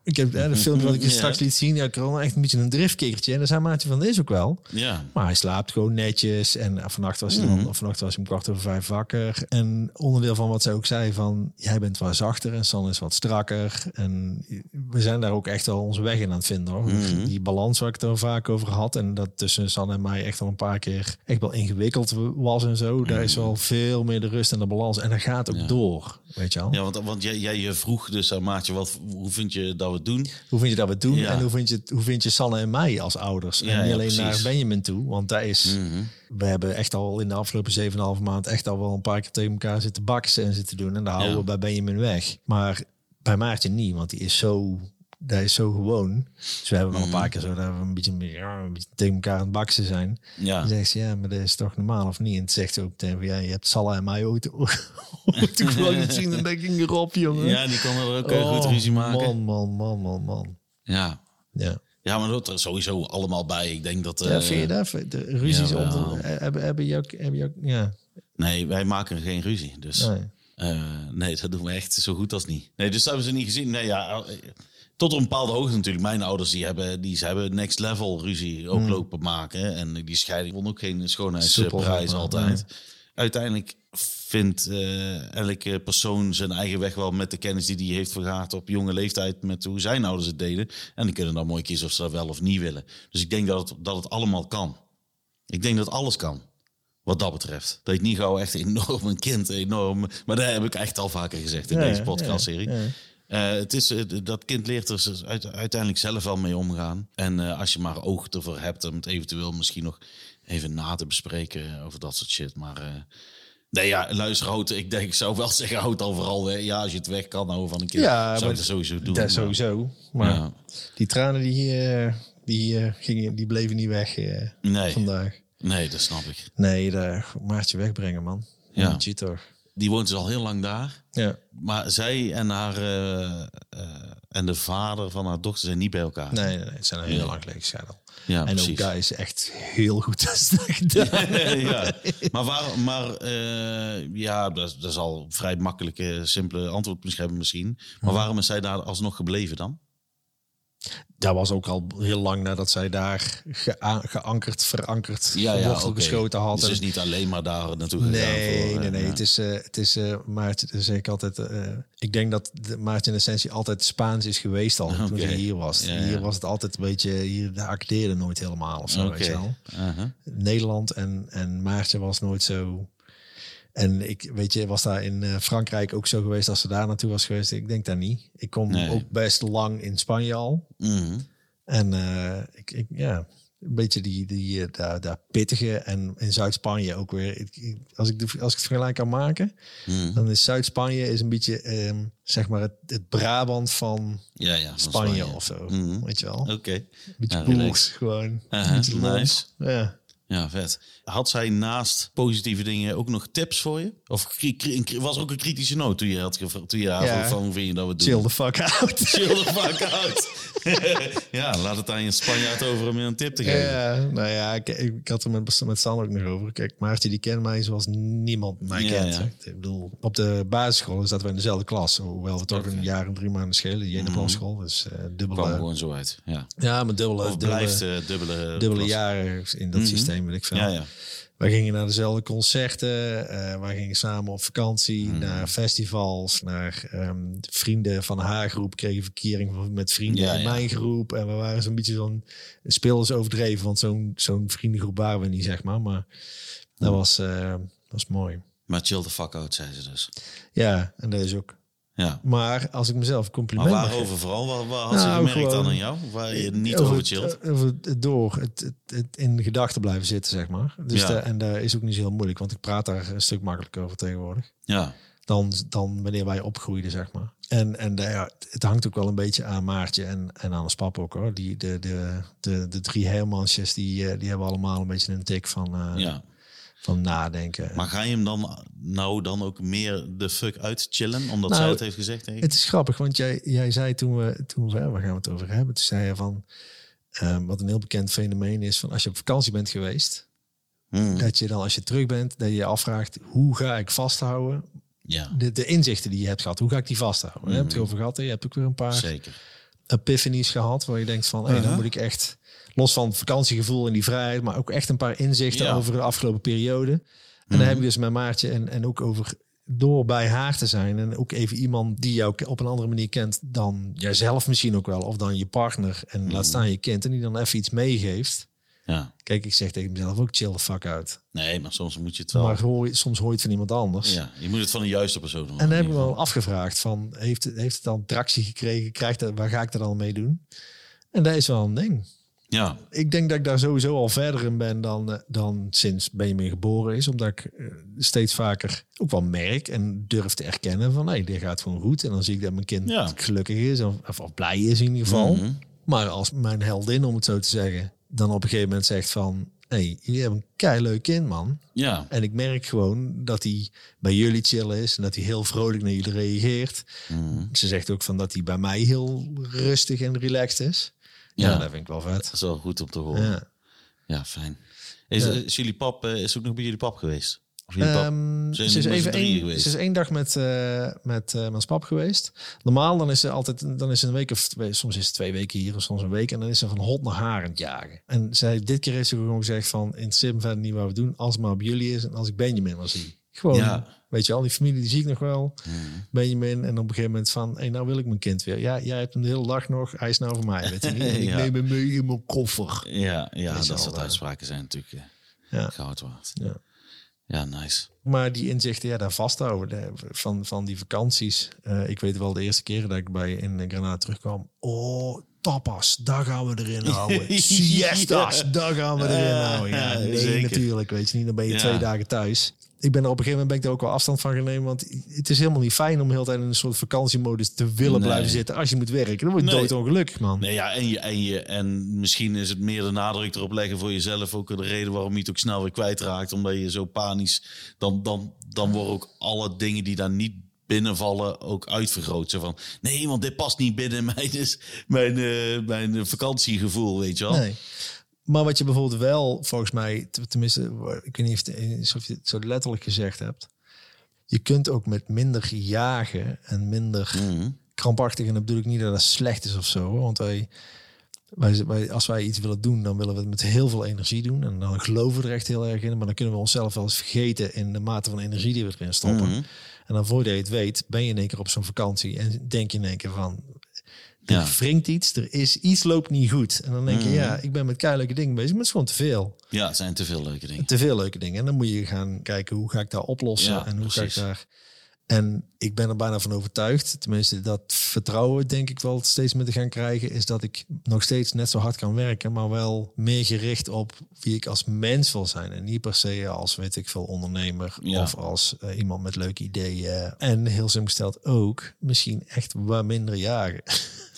Ik heb eh, de filmpje wat ik je Ja. straks liet zien. Ja, ik had echt een beetje een driftkikkertje. En dan zei Maartje van, deze ook wel. Ja. Maar hij slaapt gewoon netjes. En eh, vannacht was hij Mhm. dan, vannacht was hij om kwart over vijf wakker. En onderdeel van wat zij ook zei van, jij bent wat zachter en San is wat strakker. En we zijn daar ook echt al onze weg in aan het vinden hoor. Mhm. Die balans waar ik het er vaak over had. En dat tussen San en mij echt al een paar keer echt wel ingewikkeld was en zo. Daar is wel veel meer de rust en de balans. En dat gaat ook Mhm. Ja. door. weet je al. Ja, want, want jij, jij je vroeg dus aan Maartje, wat, hoe vind je dat we het doen? Hoe vind je dat we het doen? Ja. En hoe vind, je, hoe vind je Sanne en mij als ouders? Ja, en niet ja, alleen naar. Benjamin toe. Want daar is... Mhm. We hebben echt al in de afgelopen 7,5 maand... echt al wel een paar keer tegen elkaar zitten baksen en zitten doen. En daar houden we bij Benjamin weg. Maar bij Maartje niet. Want die is zo... Dat is zo gewoon. Dus we hebben wel Mhm. een paar keer zo dat we een beetje, ja, een beetje tegen elkaar aan het baksen zijn. Ja. Dan zegt ze, ja, maar dat is toch normaal of niet? En het zegt ze ook tegen ja, je hebt Salah en mij ooit, ooit toevallig gezien. En dan denk ik, erop, jongen. ja, die kon er ook eh, goed Oh, ruzie maken. Man, man, man, man, man. Ja. Ja. ja, maar dat er sowieso allemaal bij. Ik denk dat... ja, eh, vind je dat? De ruzies jawel. onder, hebben, hebben je ook, hebben je ook, ja. Nee, wij maken geen ruzie. Dus Nee. eh, nee, dat doen we echt zo goed als niet. Nee, dus dat hebben ze niet gezien. Nee, ja, eh, tot een bepaalde hoogte natuurlijk. Mijn ouders die hebben, die, ze hebben next level ruzie ook lopen maken. En die scheiding won ook geen schoonheidsprijs altijd. Uiteindelijk vindt eh, elke persoon zijn eigen weg wel met de kennis die hij heeft vergaard op jonge leeftijd met hoe zijn ouders het deden. En die kunnen dan mooi kiezen of ze dat wel of niet willen. Dus ik denk dat het, dat het allemaal kan. Ik denk dat alles kan. Wat dat betreft. Dat je niet gauw echt enorm een kind enorm. Maar dat heb ik echt al vaker gezegd in Ja, deze podcastserie. ja. Het is, eh, dat kind leert er uit- uiteindelijk zelf wel mee omgaan. En eh, als je maar oog ervoor hebt om het eventueel misschien nog even na te bespreken over dat soort shit. Maar eh, nee, ja, luister, houd, ik denk, ik zou wel zeggen, houd al vooral weg. Ja, als je het weg kan houden van een kind, Ja, zou ik dat sowieso doen. Dat sowieso. Maar Ja. die tranen die, eh, die, eh, gingen, die bleven niet weg eh, Nee, vandaag. nee, dat snap ik. Nee, daar Maartje wegbrengen, man. Ja. Ja. Die woont dus al heel lang daar. Ja. Maar zij en haar eh, eh, en de vader van haar dochter zijn niet bij elkaar. Nee, nee, nee, het zijn al heel lang geleden gescheiden. Ja, en precies. ook daar is echt heel goed gedaan. ja. Maar, waar, maar eh, ja, dat, is- dat is al een vrij makkelijke, simpele antwoord misschien. Maar waarom is zij daar alsnog gebleven dan? Dat was ook al heel lang nadat zij daar gea- geankerd, verankerd, geworteld, oké. geschoten had. Dus het is niet alleen maar daar naartoe gegaan Nee, voor, nee, eh, nee. ja. Het is, eh, het is uh, Maarten, zeg ik altijd. eh, ik denk dat de Maarten in essentie altijd Spaans is geweest al toen hij hier was. Ja, Hier ja. was het altijd een beetje, hier de acteerde nooit helemaal of zo. Oké. Weet je wel. Aha. Nederland en, en Maarten was nooit zo. En ik weet je, was daar in eh, Frankrijk ook zo geweest als ze daar naartoe was geweest? Ik denk dat niet. Ik kom Nee. ook best lang in Spanje al. Mhm. En eh, ik, ik, ja, een beetje die, die eh, daar, daar pittige. En in Zuid-Spanje ook weer. Ik, als, ik de, als ik het vergelijk kan maken, Mhm. dan is Zuid-Spanje is een beetje ehm, zeg maar het, het Brabant van Ja, ja. van Spanje, of zo. Mhm. Weet je wel? Oké. Beetje Ja, boers gewoon. Beetje nice. Ja. Ja, vet. Had zij naast positieve dingen ook nog tips voor je? Of was er ook een kritische noot toen je, had gevra- toen je haar Ja. van hoe vind je dat we doen? Chill the fuck out. Chill the fuck out. ja, laat het aan je Spanjaard over om je een tip te geven. Ja, nou ja, ik, ik had er met, met Stan ook nog over. Kijk, Maartje die kent mij zoals niemand mij Ja, kent. ja. Ik bedoel, op de basisschool zaten we in dezelfde klas. Hoewel we toch een jaar en drie maanden schelen. Die ene plasschool. Dus eh, kwam dubbele... gewoon zo uit. Ja. Ja, maar dubbele, Of dubbele, blijft eh, dubbele... dubbele jaren in dat Mhm. systeem, weet ik veel. Ja, ja. Wij gingen naar dezelfde concerten. eh wij gingen samen op vakantie, Mhm. naar festivals, naar ehm, vrienden van haar groep kregen verkering met vrienden Ja, in ja. mijn groep. En we waren zo'n beetje zo'n speel is overdreven, want zo'n zo'n vriendengroep waren we niet, zeg maar. Maar dat was, eh, was mooi. Maar chill the fuck out, zei ze dus. Ja, en dat is ook. Ja. Maar als ik mezelf Maar compliment mag waarover vooral? Wat, wat had ze Nou, gemerkt dan aan jou? Waar je niet over over het- chillt? Het door het, het, het in gedachten blijven zitten, zeg maar. Dus Ja. en daar is ook niet zo heel moeilijk, want ik praat daar een stuk makkelijker over tegenwoordig. Ja. dan, dan wanneer wij opgroeiden, zeg maar. En, en de- ja, het hangt ook wel een beetje aan Maartje en, en aan ons pap ook hoor. Die, de, de, de, de drie Hermansjes, die, eh, die hebben allemaal een beetje een tik van, eh, ja. Van nadenken. Maar ga je hem dan nou dan ook meer de fuck uit chillen? Omdat Nou, zij het heeft gezegd tegen? Het is grappig, want jij, jij zei toen we, toen we, waar gaan we het over hebben? Toen zei je van, ehm, wat een heel bekend fenomeen is, van als je op vakantie bent geweest, Hmm. dat je dan als je terug bent, dat je je afvraagt, hoe ga ik vasthouden? Ja, De, de inzichten die je hebt gehad, hoe ga ik die vasthouden? Je hebt het erover gehad, je hebt ook weer een paar zeker. epiphanies gehad waar je denkt van, hey, dan Uh-huh. moet ik echt los van vakantiegevoel en die vrijheid, maar ook echt een paar inzichten Ja. over de afgelopen periode. En dan heb ik dus met Maartje en, en ook over door bij haar te zijn en ook even iemand die jou op een andere manier kent dan jijzelf misschien ook wel, of dan je partner en laat staan je kind en die dan even iets meegeeft. Ja. Kijk, ik zeg tegen mezelf ook chill the fuck uit. Nee, maar soms moet je het wel... Maar hoor, je- soms hoor je het van iemand anders. ja, je moet het van de juiste persoon doen. En dan heb ik wel afgevraagd van, heeft het, heeft het dan tractie gekregen? Krijgt het, waar ga ik er dan mee doen? En dat is wel een ding. Ja, Ik denk dat ik daar sowieso al verder in ben dan, eh, dan sinds Benjamin geboren is. Omdat ik eh, steeds vaker ook wel merk en durf te erkennen van... nee, dit gaat gewoon goed. En dan zie ik dat mijn kind Ja. gelukkig is of, of, of blij is in ieder geval. Mhm. Maar als mijn heldin, om het zo te zeggen... dan op een gegeven moment zegt van... hé, hey, je hebt een keileuk kind, man. ja. En ik merk gewoon dat hij bij jullie chill is... en dat hij heel vrolijk naar jullie reageert. Mhm. Ze zegt ook van dat hij bij mij heel rustig en relaxed is. Ja, dat vind ik wel vet. Dat is wel goed om te horen. Ja, Ja. fijn. Is, Ja. is jullie pap eh, is ook nog bij jullie pap geweest? Of jullie pap? Ehm, Zijn ze, is even één, ze is één dag met, eh met eh mijn pap geweest. Normaal dan is ze altijd dan is ze een week of twee, soms is het twee weken hier of soms een week. En dan is ze van hot naar haar aan het jagen. En zij, dit keer heeft ze gewoon gezegd van in sim verder niet wat we doen. Als het maar op jullie is en als ik Benjamin maar zie. Gewoon, Ja. weet je al, die familie die zie ik nog wel. Mhm. Benjamin. En op een gegeven moment van, hey, nou wil ik mijn kind weer. Ja, jij hebt hem de hele dag nog. Hij is nou voor mij. Weet je niet? Ik Ja. neem hem mee in mijn koffer. Ja, ja je dat al, soort eh, uitspraken zijn natuurlijk eh, Ja. goud waard. Ja. Ja, nice. Maar die inzichten, ja, daar vasthouden de- van, van die vakanties. Eh, ik weet wel de eerste keer dat ik bij in Granada terugkwam. Oh, tapas, daar gaan we erin houden. Siestas, daar gaan we erin houden. Ja, nee, zeker. natuurlijk, weet je niet. Dan ben je Ja. twee dagen thuis. Ik ben er op een gegeven moment ben ik er ook wel afstand van genomen. Want het is helemaal niet fijn om de hele tijd in een soort vakantiemodus te willen Nee. blijven zitten als je moet werken. Dan word je Nee. doodongelukkig, man. Nee, ja, en, je, en, je, en misschien is het meer de nadruk erop leggen voor jezelf. Ook de reden waarom je het ook snel weer kwijtraakt. Omdat je zo panisch... Dan, dan, dan worden ook alle dingen die daar niet binnenvallen ook uitvergroot. Zo van, nee, want dit past niet binnen mijn, dus mijn, eh, mijn vakantiegevoel, weet je wel. Nee. Maar wat je bijvoorbeeld wel, volgens mij, tenminste, ik weet niet of, het- of je het zo letterlijk gezegd hebt. Je kunt ook met minder jagen en minder Mhm. krampachtig. En dat bedoel ik niet dat dat slecht is of zo. Want wij, wij, wij, als wij iets willen doen, dan willen we het met heel veel energie doen. En dan geloven we er echt heel erg in. Maar dan kunnen we onszelf wel eens vergeten in de mate van energie die we erin stoppen. Mhm. En dan voordat je het weet, ben je in één keer op zo'n vakantie. En denk je in één keer van, Ja. wringt iets, er is iets loopt niet goed. En dan denk je, Mhm. ja, ik ben met keileuke dingen bezig, maar het is gewoon te veel. Ja, het zijn te veel leuke dingen. Te veel leuke dingen. En dan moet je gaan kijken, hoe ga ik daar oplossen? Ja, en hoe ga ik daar... En ik ben er bijna van overtuigd, tenminste dat vertrouwen denk ik wel steeds meer te gaan krijgen, is dat ik nog steeds net zo hard kan werken, maar wel meer gericht op wie ik als mens wil zijn. En niet per se als, weet ik veel, ondernemer Ja. of als eh, iemand met leuke ideeën. En heel simpel gesteld ook, misschien echt wat minder jagen.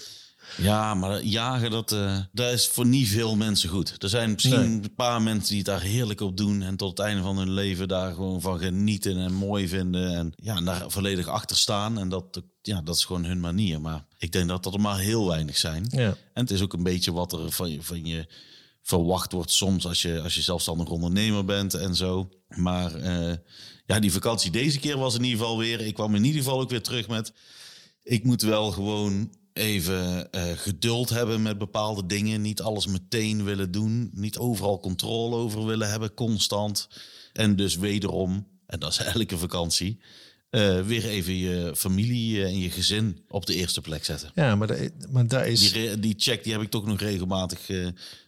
Ja, maar jagen, dat, eh, dat is voor niet veel mensen goed. Er zijn misschien Nee. een paar mensen die het daar heerlijk op doen... en tot het einde van hun leven daar gewoon van genieten en mooi vinden... en ja, en daar volledig achter staan. En dat, ja, dat is gewoon hun manier. Maar ik denk dat dat er maar heel weinig zijn. Ja. En het is ook een beetje wat er van je, van je verwacht wordt soms... als je, als je zelfstandig ondernemer bent en zo. Maar eh, ja, die vakantie deze keer was in ieder geval weer... ik kwam in ieder geval ook weer terug met... ik moet wel gewoon even eh, geduld hebben met bepaalde dingen. Niet alles meteen willen doen. Niet overal controle over willen hebben, constant. En dus wederom, en dat is een vakantie... eh, weer even je familie eh, en je gezin op de eerste plek zetten. Ja, maar, dat, maar daar is... Die, die check die heb ik toch nog regelmatig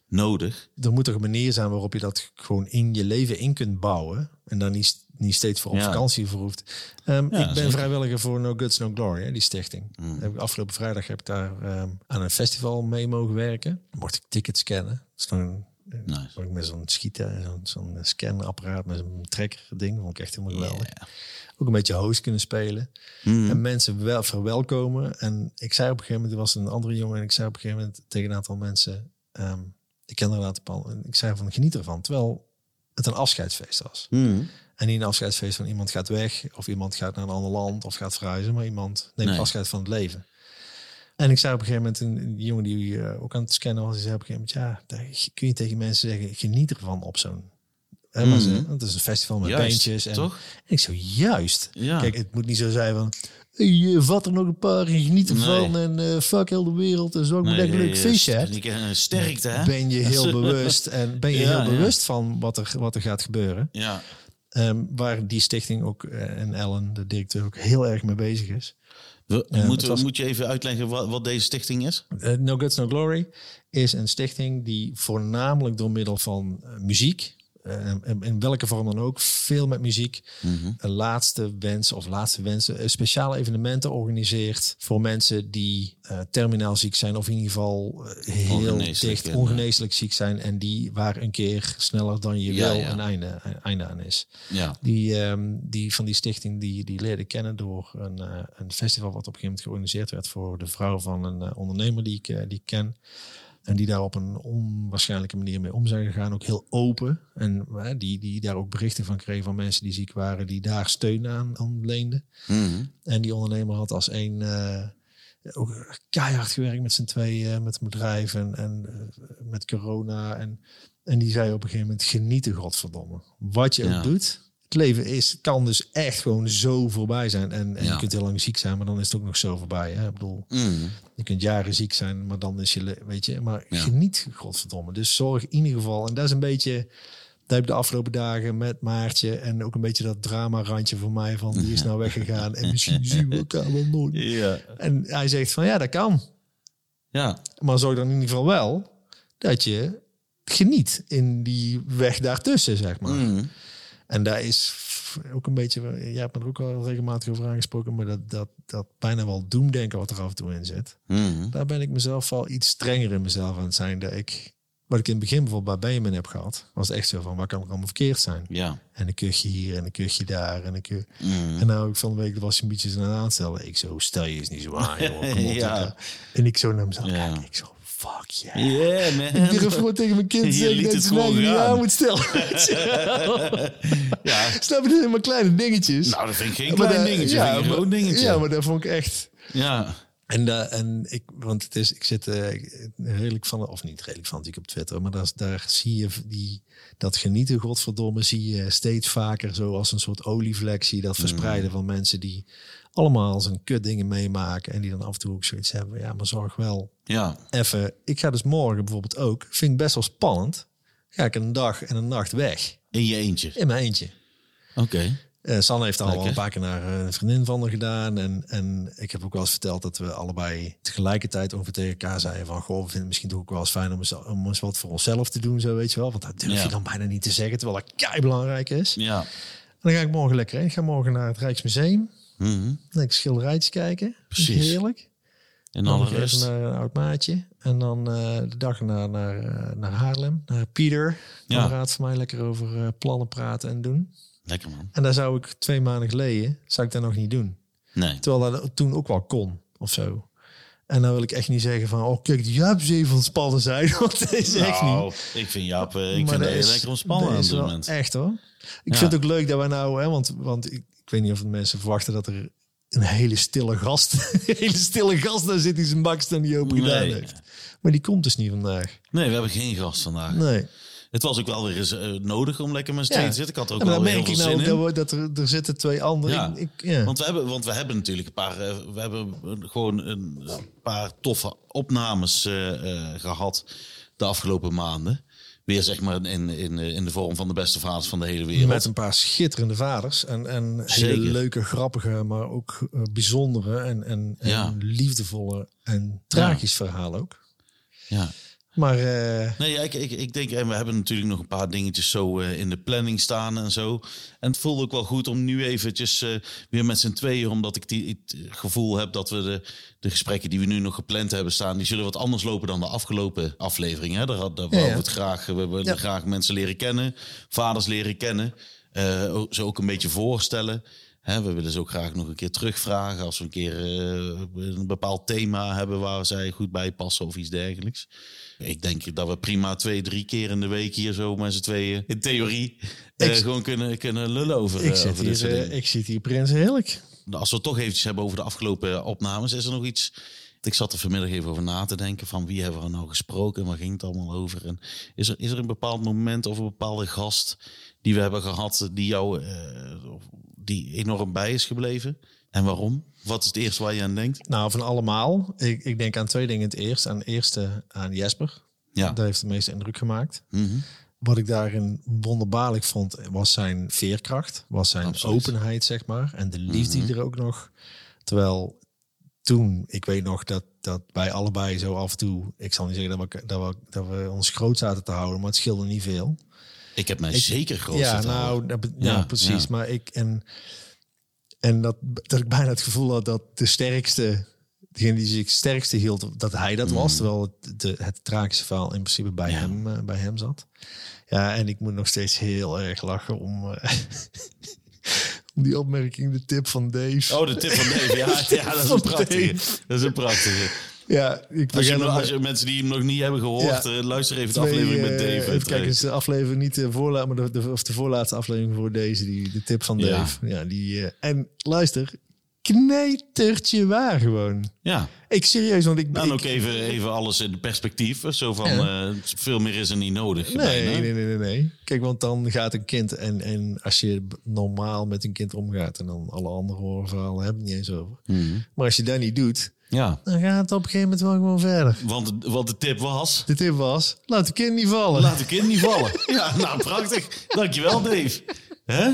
nodig. er moet toch een manier zijn waarop je dat gewoon in je leven in kunt bouwen. En dan niet, niet steeds voor op Ja. vakantie voor hoeft. Ehm, Ja, ik ben vrijwilliger voor No Guts No Glory, hè, die stichting. Mm. Heb ik afgelopen vrijdag heb ik daar ehm, aan een festival mee mogen werken. Mocht ik tickets scannen. Dat is dan Nice. ik met zo'n schieten, zo'n scanapparaat met zo'n trekker ding. Vond ik echt helemaal geweldig. Ook een beetje host kunnen spelen. Mm. En mensen wel verwelkomen. En ik zei op een gegeven moment, er was een andere jongen. En ik zei op een gegeven moment tegen een aantal mensen. ehm ik ken er een aantal. En ik zei van geniet ervan. Terwijl het een afscheidsfeest was. Mm. En niet een afscheidsfeest van iemand gaat weg. Of iemand gaat naar een ander land. Of gaat verhuizen. Maar iemand neemt Nee. afscheid van het leven. En ik zei op een gegeven moment, een jongen die eh, ook aan het scannen was, die zei op een gegeven moment, ja, daar kun je tegen mensen zeggen, geniet ervan op zo'n, want het is een festival met Juist, bandjes. En, toch? en ik zo, juist. Ja. Kijk, het moet niet zo zijn van, eh, vat er nog een paar en geniet ervan Nee. en eh, fuck heel de wereld en zo, ik moet Nee, een leuk eh, feestje die ken- Sterkte, hè? Ben je heel bewust en ben je Ja, heel ja. bewust van wat er, wat er gaat gebeuren. Ja. Ehm, waar die stichting ook, eh, en Ellen, de directeur, ook heel erg mee bezig is. We, Ja, moet, het was- moet je even uitleggen wat, wat deze stichting is? Eh, no Guts, No Glory is een stichting die voornamelijk door middel van eh, muziek, in, in welke vorm dan ook, veel met muziek, een laatste wens of laatste wensen, eh, speciale evenementen organiseert voor mensen die eh, terminaal ziek zijn of in ieder geval eh, heel Ongeneeslijk, dicht ja. ongeneeslijk ziek zijn en die waar een keer sneller dan je Ja, wil een einde, een einde aan is. Ja. Die, ehm, die van die stichting die, die leerde kennen door een, eh, een festival wat op een gegeven moment georganiseerd werd voor de vrouw van een eh, ondernemer die ik, eh, die ik ken. En die daar op een onwaarschijnlijke manier mee om zijn gegaan. Ook heel open. En eh, die, die daar ook berichten van kreeg van mensen die ziek waren. Die daar steun aan, aan leenden. Mhm. En die ondernemer had als een eh, ook keihard gewerkt met z'n tweeën, met een bedrijf en, en eh, met corona. En, en die zei op een gegeven moment: genieten, godverdomme. Wat je Ja. ook doet. Het leven is, kan dus echt gewoon zo voorbij zijn. En, en Ja. je kunt heel lang ziek zijn, maar dan is het ook nog zo voorbij. Hè? Ik bedoel, Mhm. je kunt jaren ziek zijn, maar dan is je, weet je, maar Ja. geniet, godverdomme. Dus zorg in ieder geval, en dat is een beetje, dat heb ik de afgelopen dagen met Maartje en ook een beetje dat drama-randje voor mij van, die is nou weggegaan en misschien zien we elkaar wel nooit. Ja. En hij zegt van, ja, dat kan. Ja. Maar zorg dan in ieder geval wel dat je geniet in die weg daartussen, zeg maar. Mhm. En daar is ook een beetje, jij hebt me er ook al regelmatig over aangesproken, maar dat, dat, dat bijna wel doemdenken wat er af en toe in zit. Mhm. Daar ben ik mezelf wel iets strenger in mezelf aan het zijn. Dat ik, wat ik in het begin bijvoorbeeld bij Benjamin heb gehad, was echt zo van, wat kan er allemaal verkeerd zijn? Ja. En een kuchje hier en een kuchje daar en een kuch... Mhm. En nou, ik van de week was hij een beetje aan het aanstellen. Ik zo, stel je eens niet zo aan, joh. Ja. eh. En ik zo naar mezelf Ja. kijken. Ik zo, fuck yeah. Yeah, man. Ik durf gewoon tegen mijn kind zeggen dat ze mij niet aan moet stellen. Ja. Snap je, dit maar kleine dingetjes. Nou, dat vind ik geen Maar klein dingetje. Ja, ik een groot dingetje. Ja, maar dat vond ik echt... Ja. En, da- en ik, want het is, ik zit eh, redelijk van, of niet redelijk van natuurlijk op Twitter, maar daar, daar zie je die, dat genieten, godverdomme, zie je steeds vaker zo als een soort olievlek, zie je dat verspreiden van mensen die allemaal zijn kut dingen meemaken en die dan af en toe ook zoiets hebben. Ja, maar zorg wel Ja. even. Ik ga dus morgen bijvoorbeeld ook, vind ik best wel spannend, ga ik een dag en een nacht weg In je eentje. in mijn eentje. Oké. Eh Sanne heeft al een paar keer naar eh, een vriendin van haar gedaan. En, en ik heb ook wel eens verteld dat we allebei tegelijkertijd ongeveer tegen elkaar zeiden van... Goh, we vinden het misschien toch ook wel eens fijn om eens, om eens wat voor onszelf te doen, zo weet je wel. Want dat durf Ja. je dan bijna niet te zeggen, terwijl dat kei belangrijk is. Ja. En dan ga ik morgen lekker heen. Ik ga morgen naar het Rijksmuseum. Dan ik schilderijtjes kijken. Precies. Heerlijk. In Dan nog even naar een oud maatje. En dan eh, de dag naar, naar, eh, naar Haarlem. Naar Pieter. Ja. Raad van mij lekker over eh, plannen praten en doen. Lekker man. En daar zou ik twee maanden geleden, zou ik dat nog niet doen. Nee. Terwijl dat toen ook wel kon, of zo. En dan wil ik echt niet zeggen van, oh kijk, die Jaap is even ontspannen zijn. Want dat is echt Nou, niet. ik vind Jaap, ik Maar vind dat is- lekker ontspannen dat aan dit moment. Echt hoor. Ik Ja. vind het ook leuk dat wij nou, hè, want, want ik, ik weet niet of de mensen verwachten dat er een hele stille gast, een hele stille gast daar zit die zijn baksteen niet open gedaan Nee. heeft. Maar die komt dus niet vandaag. Nee, we hebben geen gast vandaag. Nee. Het was ook wel weer eens eh, nodig om lekker met z'n Ja. te zitten. Ik had er ook wel heel merk veel ik zin nou in. dat, er, er zitten twee anderen. Ja. Ik, ja. Want we hebben, want we hebben natuurlijk een paar, eh, we hebben gewoon een paar toffe opnames eh, gehad de afgelopen maanden. Weer zeg maar in, in, in de vorm van de beste vaders van de hele wereld. Met een paar schitterende vaders. En, en hele leuke, grappige, maar ook eh, bijzondere en, en, en Ja. liefdevolle en tragisch verhaal ook. Ja. Maar eh, Nee, ik, ik, ik denk, en we hebben natuurlijk nog een paar dingetjes zo eh, in de planning staan en zo. En het voelde ook wel goed om nu eventjes eh, weer met z'n tweeën, omdat ik die, het gevoel heb dat we de, de gesprekken die we nu nog gepland hebben staan, die zullen wat anders lopen dan de afgelopen aflevering. Hè? Daar, had- daar Ja, wou ja. we het graag, we willen Ja. graag mensen leren kennen, vaders leren kennen, eh, ze ook een beetje voorstellen. Hè, we willen ze ook graag nog een keer terugvragen als we een keer eh, een bepaald thema hebben waar zij goed bij passen of iets dergelijks. Ik denk dat we prima twee, drie keer in de week hier zo met z'n tweeën in theorie eh, gewoon kunnen, kunnen lullen over, ik, eh, zit over hier, eh, ik zit hier Prins heerlijk. Als we het toch eventjes hebben over de afgelopen opnames, is er nog iets... Ik zat er vanmiddag even over na te denken van wie hebben we nou gesproken en waar ging het allemaal over. En is er, is er een bepaald moment of een bepaalde gast die we hebben gehad die jou die enorm bij is gebleven? En waarom? Wat is het eerste waar je aan denkt? Nou, van allemaal. Ik, ik denk aan twee dingen het eerst. Aan eerste aan Jesper. Ja. Dat heeft de meeste indruk gemaakt. Mhm. Wat ik daarin wonderbaarlijk vond, was zijn veerkracht. Was zijn Absoluut. openheid, zeg maar. En de liefde Mhm. die er ook nog. Terwijl toen, ik weet nog dat, dat wij allebei zo af en toe, ik zal niet zeggen dat we, dat we, dat we ons groot zaten te houden, maar het scheelde niet veel. Ik heb mij zeker groot ja, nou, dat, ja, Ja, precies. ja. Maar ik en en dat, dat ik bijna het gevoel had dat de sterkste, degene die zich het sterkste hield, dat hij dat was, terwijl het, de, het tragische verhaal in principe bij Mm. Ja. hem eh, bij hem zat. Ja, en ik moet nog steeds heel erg lachen om, eh, om die opmerking, de tip van Dave. Oh, de tip van Dave. Ja, ja dat is een prachtige. Dat is een prachtige. Ja, ik Als je, begin als je mensen die hem nog niet hebben gehoord, Ja. eh, luister even de aflevering met eh, Dave. even kijken, is de aflevering niet de voorlaat, maar de, de, of de voorlaatste aflevering voor deze, die, de tip van. Dave. Ja, die, eh, en luister, knetertje waar gewoon. Ja, Ik serieus, want ik... dan ik- ook even, even alles in perspectief. Zo van, Ja. eh, veel meer is er niet nodig. Nee, nee, nee, nee, nee. Kijk, want dan gaat een kind en, en als je normaal met een kind omgaat en dan alle andere horrorverhalen hebben het niet eens over. Mhm. Maar als je dat niet doet, Ja, dan gaat het op een gegeven moment wel gewoon verder. want, want de tip was, De tip was, laat de kind niet vallen. laat de kind niet vallen. Ja, nou prachtig. Dankjewel Dave. Hè?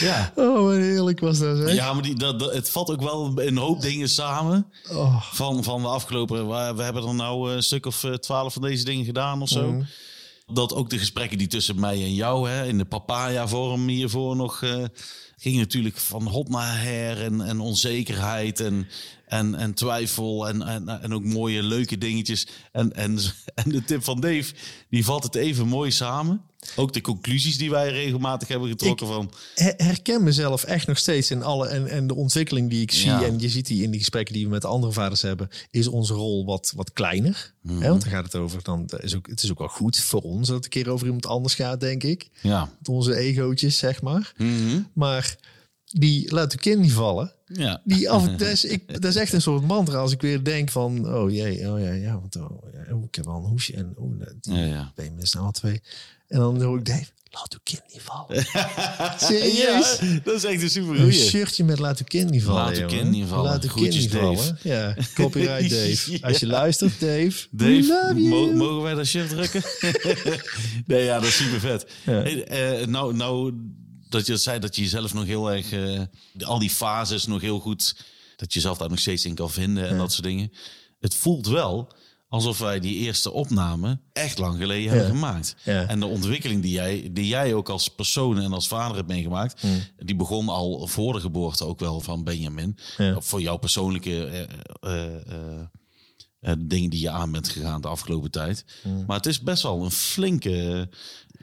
Ja. Oh, wat heerlijk was dat, zeg. Ja, maar die, dat, dat- het vat ook wel een hoop dingen samen. Oh, Van, van de afgelopen... We, we hebben er nou een stuk of eh, twaalf van deze dingen gedaan of zo. Mhm. Dat ook de gesprekken die tussen mij en jou... Hè, in de papaya-vorm hiervoor nog... eh ging natuurlijk van hot naar her en, en onzekerheid en, en, en twijfel en, en, en ook mooie leuke dingetjes. En, en, en de tip van Dave, die vat het even mooi samen. Ook de conclusies die wij regelmatig hebben getrokken van... her- herken mezelf echt nog steeds in alle en, en de ontwikkeling die ik zie. Ja. En je ziet die in die gesprekken die we met andere vaders hebben, is onze rol wat, wat kleiner. Mhm. Hè, want dan gaat het over, dan is ook, het is ook wel goed voor ons dat het een keer over iemand anders gaat, denk ik. Ja. Met onze egootjes, zeg maar. Mhm. Maar die laat de kind niet vallen. ja. Die af, dat, is, ik, dat is echt een soort mantra als ik weer denk van, oh jee, oh ja, ja, want oh, ja, oh, ik heb al een hoesje en oh, die Ja, ja. ben je snel al twee. En dan hoor ik Dave, laat uw kind niet vallen. Serieus? Ja, dat is echt een super Een shirtje met laat uw kind niet vallen. Laat uw kind niet vallen. Laat uw kind niet Dave. vallen. Ja, copyright Dave. Ja. Als je luistert, Dave. Dave, mogen wij dat shirt drukken? nee, ja, dat is super vet. Ja. Hey, eh, nou, nou, dat je zei dat je jezelf nog heel erg... eh, al die fases nog heel goed... Dat je jezelf daar nog steeds in kan vinden en dat soort dingen. Het voelt wel alsof wij die eerste opname echt lang geleden hebben gemaakt. Ja. En de ontwikkeling die jij, die jij ook als persoon en als vader hebt meegemaakt... Hmm. die begon al voor de geboorte ook wel van Benjamin. Ja. Voor jouw persoonlijke... eh, dingen die je aan bent gegaan de afgelopen tijd. Maar het is best wel een flinke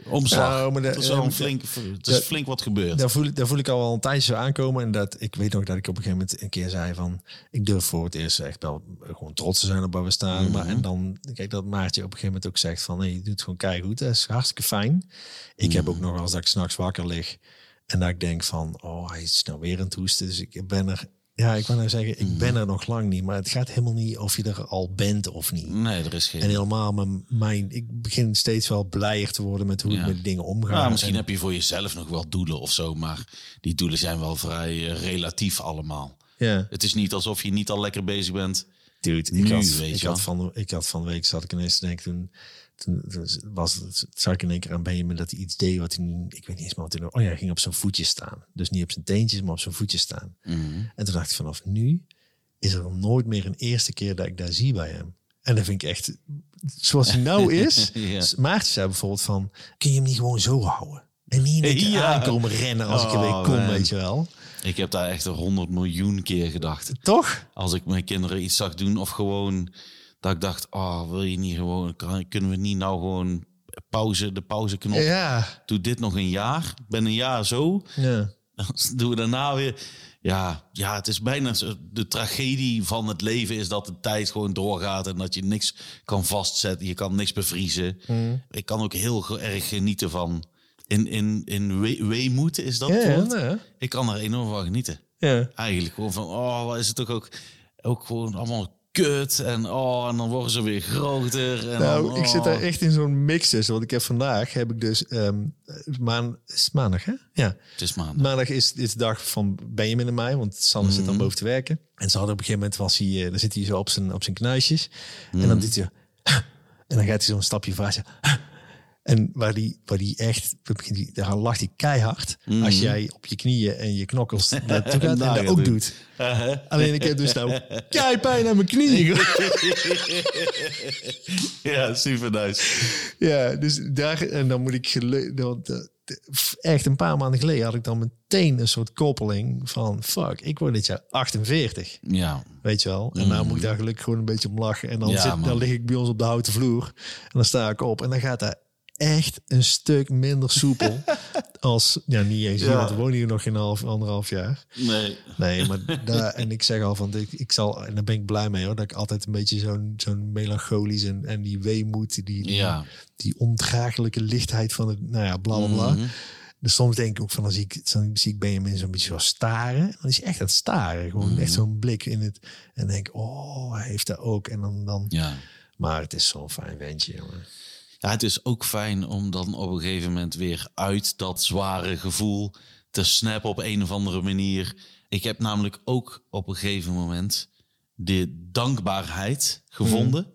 omslag. Nou, maar de- is wel een flink, het is flink wat gebeurd. Daar voel, ik, daar voel ik al wel een tijdje zo aankomen. En dat ik weet nog dat ik op een gegeven moment een keer zei van... Ik durf voor het eerst echt wel gewoon trots te zijn op waar we staan. Maar en dan, kijk dat Maartje op een gegeven moment ook zegt van... Nee, je doet het gewoon keigoed. Dat is hartstikke fijn. Ik heb ook nog wel eens dat ik s'nachts wakker lig. En dat ik denk van, oh, hij is nou weer aan het hoesten. Dus ik ben er... Ja, ik wou nou zeggen, ik ben er nog lang niet. Maar het gaat helemaal niet of je er al bent of niet. nee, er is geen... En helemaal mijn, mijn... Ik begin steeds wel blijer te worden met hoe Ja. ik met dingen omga. Nou, misschien En- heb je voor jezelf nog wel doelen of zo, maar die doelen zijn wel vrij eh, relatief allemaal. Ja. Het is niet alsof je niet al lekker bezig bent. Dude, ik, Nu, had, weet ik, je had van, ik had van de week, zat ik ineens te denken, toen, toen, toen was het, zag ik in één keer aan Benjamin dat hij iets deed wat hij, ik weet niet eens meer wat hij, oh ja, hij ging op zijn voetjes staan. Dus niet op zijn teentjes, maar op zijn voetjes staan. Mhm. En toen dacht ik vanaf nu is er nooit meer een eerste keer dat ik daar zie bij hem. En dat vind ik echt, zoals hij nou is. Ja. Maartje zei bijvoorbeeld van, kun je hem niet gewoon zo houden? En niet in één Ja. aankomen rennen als ik er weer Oh, kom, man. weet je wel. Ik heb daar echt een honderd miljoen keer gedacht. Toch? Als ik mijn kinderen iets zag doen of gewoon dat ik dacht, oh, wil je niet gewoon, kunnen we niet nou gewoon pauze, de pauzeknop. Ja. Doe dit nog een jaar. Ik ben een jaar zo. ja. Dan doen we daarna weer. Ja, ja, het is bijna zo- de tragedie van het leven is dat de tijd gewoon doorgaat en dat je niks kan vastzetten. Je kan niks bevriezen. Mm. Ik kan ook heel erg genieten van in, in, in we, weemoed is dat Ja. Ik kan er enorm van genieten. ja. Eigenlijk gewoon van, oh, wat is het ook, ook, ook gewoon allemaal kut. En, oh, en dan worden ze weer groter. En Nou, dan, ik zit oh. daar echt in zo'n mix tussen. Want ik heb vandaag, heb ik dus, ehm maan, is het maandag hè? Ja, Het is maandag. maandag is, is de dag van Benjamin en mij, want Sanne zit dan boven te werken. En ze hadden op een gegeven moment, was hij, eh, dan zit hij zo op zijn, op zijn knuisjes. En dan doet hij en dan gaat hij zo'n stapje vooruit. En waar die, waar die echt, daar lacht hij keihard. Als jij op je knieën en je knokkels naartoe gaat en Nou, dat ook doe. doet. Alleen ik heb dus nou keipijn aan mijn knieën. ja, super nice. ja, dus daar, en dan moet ik gele- dat- dat- echt een paar maanden geleden had ik dan meteen een soort koppeling van fuck, ik word dit jaar 48. Ja, Weet je wel? En nou moet ik daar gelukkig gewoon een beetje om lachen. En dan, Ja, zit, dan lig ik bij ons op de houten vloer. En dan sta ik op. En dan gaat dat echt een stuk minder soepel. als, ja, niet eens. Ja. Want we wonen hier nog geen half, anderhalf jaar. nee. Nee, maar daar, en ik zeg al van, ik, ik zal, en daar ben ik blij mee hoor, dat ik altijd een beetje zo'n zo'n melancholisch en, en die weemoed, die, die, Ja. die ondraaglijke lichtheid van het, nou ja, bla bla bla. Mhm. Dus soms denk ik ook van, dan zie ik, dan zie ik Benjamin zo'n beetje zo staren. Dan is hij echt aan het staren. Gewoon Mhm. echt zo'n blik in het. En denk oh, hij heeft dat ook. En dan, dan. Ja. Maar het is zo'n fijn ventje, jongen. Ja, het is ook fijn om dan op een gegeven moment weer uit dat zware gevoel te snappen op een of andere manier. Ik heb namelijk ook op een gegeven moment de dankbaarheid gevonden.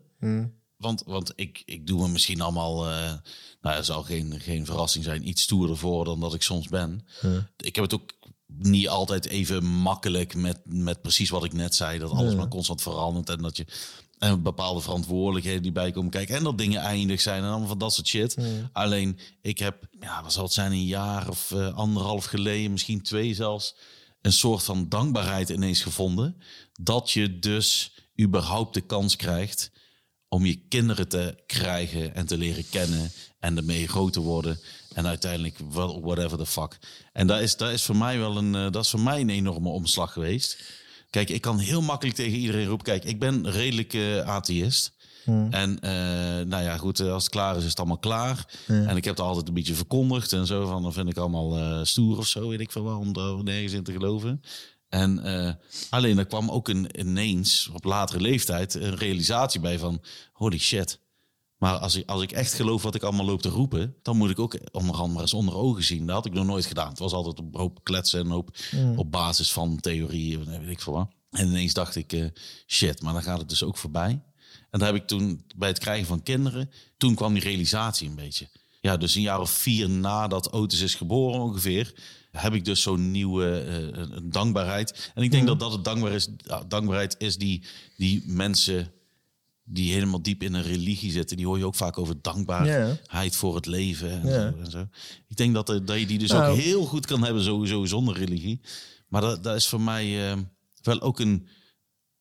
Want, want ik, ik doe me misschien allemaal, eh nou ja, zal geen, geen verrassing zijn, iets stoerder voor dan dat ik soms ben. Ik heb het ook niet altijd even makkelijk met, met precies wat ik net zei. Dat alles maar constant verandert en dat je en bepaalde verantwoordelijkheden die bij komen kijken. En dat dingen eindig zijn en allemaal van dat soort shit. Alleen ik heb, ja, wat zal het zijn, een jaar of eh, anderhalf geleden, misschien twee zelfs, een soort van dankbaarheid ineens gevonden. Dat je dus überhaupt de kans krijgt om je kinderen te krijgen en te leren kennen en ermee groot te worden en uiteindelijk wel whatever the fuck. En dat is, dat is voor mij wel een, eh, dat is voor mij een enorme omslag geweest. Kijk, ik kan heel makkelijk tegen iedereen roepen, kijk, ik ben redelijk eh atheïst. En eh, nou ja, goed, eh, als het klaar is, is het allemaal klaar. En ik heb het altijd een beetje verkondigd en zo. Van, dan vind ik allemaal stoer of zo, weet ik veel wel, om daar nergens in te geloven. En alleen er kwam ook een, ineens op latere leeftijd een realisatie bij van holy shit. Maar als ik, als ik echt geloof wat ik allemaal loop te roepen, dan moet ik ook onderhand maar eens onder ogen zien. Dat had ik nog nooit gedaan. Het was altijd op hoop kletsen en hoop op basis van theorieën, weet ik veel wat. En ineens dacht ik, eh, shit, maar dan gaat het dus ook voorbij. En daar heb ik toen bij het krijgen van kinderen, toen kwam die realisatie een beetje. Ja, dus een jaar of vier nadat Otis is geboren ongeveer, heb ik dus zo'n nieuwe eh, een dankbaarheid. En ik denk dat dat het dankbaar is, dankbaarheid is die, die mensen die helemaal diep in een religie zitten, die hoor je ook vaak over dankbaarheid voor het leven en, zo, en zo. Ik denk dat, er- dat je die dus Nou. ook heel goed kan hebben, sowieso zonder religie. Maar dat, dat is voor mij eh, wel ook een,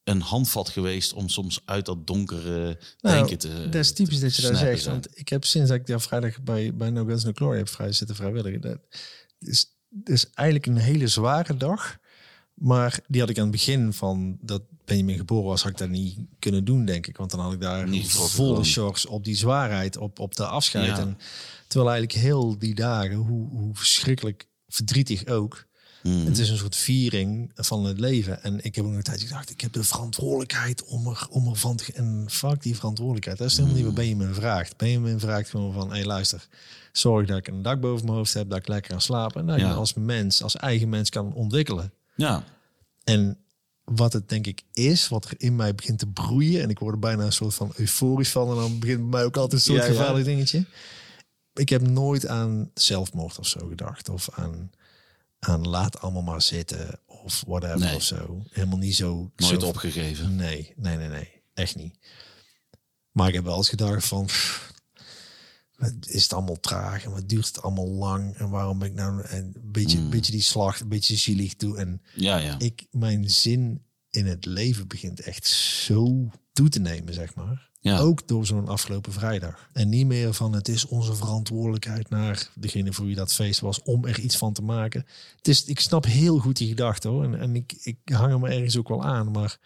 een handvat geweest om soms uit dat donkere Nou, denken te dat is typisch dat je dat snappen zegt. zijn. Want ik heb sinds dat ik daar vrijdag bij, bij No Guns No Glory heb vrij zitten vrijwilligen. Dat is, is eigenlijk een hele zware dag. Maar die had ik aan het begin van dat Benjamin geboren was, had ik dat niet kunnen doen, denk ik. Want dan had ik daar Niet volle shorts op die zwaarheid, op, op de afscheid. Ja. En, terwijl eigenlijk heel die dagen, hoe, hoe verschrikkelijk verdrietig ook. Mhm. Het is een soort viering van het leven. En ik heb ook nog een tijdje gedacht, ik heb de verantwoordelijkheid om, er, om ervan te... En fuck die verantwoordelijkheid. Dat is helemaal niet wat Benjamin vraagt. Benjamin vraagt gewoon van, hé hey, luister, zorg dat ik een dak boven mijn hoofd heb, dat ik lekker kan slapen. En dat ik Ja. me als mens, als eigen mens kan ontwikkelen. Ja, En wat het denk ik is, wat er in mij begint te broeien... en ik word er bijna een soort van euforisch van... en dan begint bij mij ook altijd een soort Ja, ja. gevaarlijk dingetje. Ik heb nooit aan zelfmoord of zo gedacht. Of aan, aan laat allemaal maar zitten of whatever Nee. of zo. Helemaal niet zo... nooit zo- opgegeven. Nee, nee, nee, nee. Echt niet. Maar ik heb wel eens gedacht van... pff, is het allemaal traag en wat duurt het allemaal lang... en waarom ben ik nou een beetje, Mm. een beetje die slag, een beetje zielig toe... en Ja, ja. ik, mijn zin in het leven begint echt zo toe te nemen, zeg maar. Ja. Ook door zo'n afgelopen vrijdag. En niet meer van het is onze verantwoordelijkheid naar degene voor wie dat feest was om er iets van te maken. Het is, ik snap heel goed die gedachte hoor. En, en ik, ik hang er me ergens ook wel aan. Maar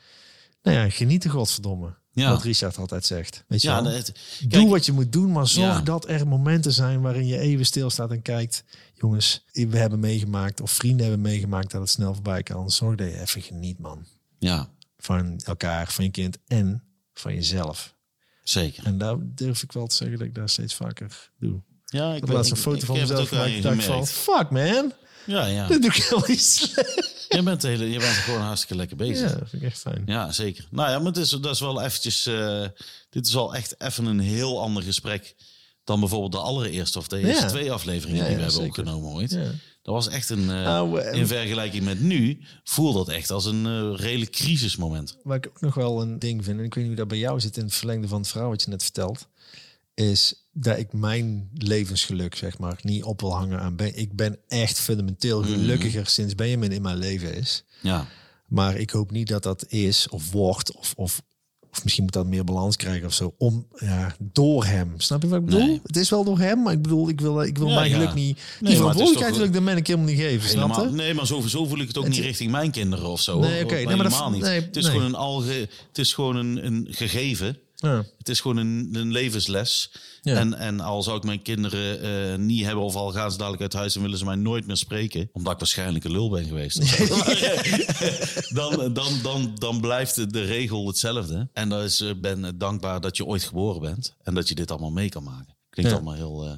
nou ja, genieten godverdomme. Ja. Wat Richard altijd zegt. Weet je Ja, wel? het- Doe kijk, wat je moet doen, maar zorg Ja. dat er momenten zijn waarin je even stilstaat en kijkt. Jongens, we hebben meegemaakt of vrienden hebben meegemaakt dat het snel voorbij kan. Zorg dat je even geniet, man. ja, Van elkaar, van je kind en van jezelf. zeker. En daar durf ik wel te zeggen dat ik daar steeds vaker doe. Ja, ik Ik heb laatst een foto van mezelf gemaakt. gemaakt. dacht van, fuck man, Ja, ja. dat doe ik helemaal niet slecht. Je bent, hele, je bent gewoon hartstikke lekker bezig. Ja, dat vind ik echt fijn. Ja, zeker. Nou ja, maar het is, dat is wel eventjes... eh, dit is wel echt even een heel ander gesprek dan bijvoorbeeld de allereerste of de eerste Ja. twee afleveringen Ja, die we hebben zeker. opgenomen ooit. Dat was echt een, eh, Nou, in vergelijking met nu, voelt dat echt als een eh, redelijk crisismoment. Waar ik ook nog wel een ding vind, en ik weet niet hoe dat bij jou zit in het verlengde van het verhaal wat je net vertelt, is dat ik mijn levensgeluk, zeg maar, niet op wil hangen aan ben. Ik ben echt fundamenteel gelukkiger sinds Benjamin in mijn leven is. Ja, Maar ik hoop niet dat dat is of wordt of, of, of misschien moet dat meer balans krijgen of zo. Om, ja, door hem. Snap je wat ik bedoel? Nee. Het is wel door hem, maar ik bedoel, ik wil, ik wil Ja, mijn ja. geluk niet... Die is verantwoordelijkheid wil ik de man ik helemaal niet geven, snap helemaal. je? Nee, maar zo, zo voel ik het ook niet richting mijn kinderen of zo. Nee, oké. Nee, Nee, maar dat- niet. nee, het is nee. gewoon een alge, het is gewoon een, een gegeven. Ja. Het is gewoon een, een levensles. Ja. En, en al zou ik mijn kinderen eh, niet hebben, of al gaan ze dadelijk uit huis en willen ze mij nooit meer spreken, omdat ik waarschijnlijk een lul ben geweest. Maar, eh, dan, dan, dan, dan blijft de- regel hetzelfde. En dan is, ik ben dankbaar dat je ooit geboren bent en dat je dit allemaal mee kan maken. Klinkt allemaal heel, eh,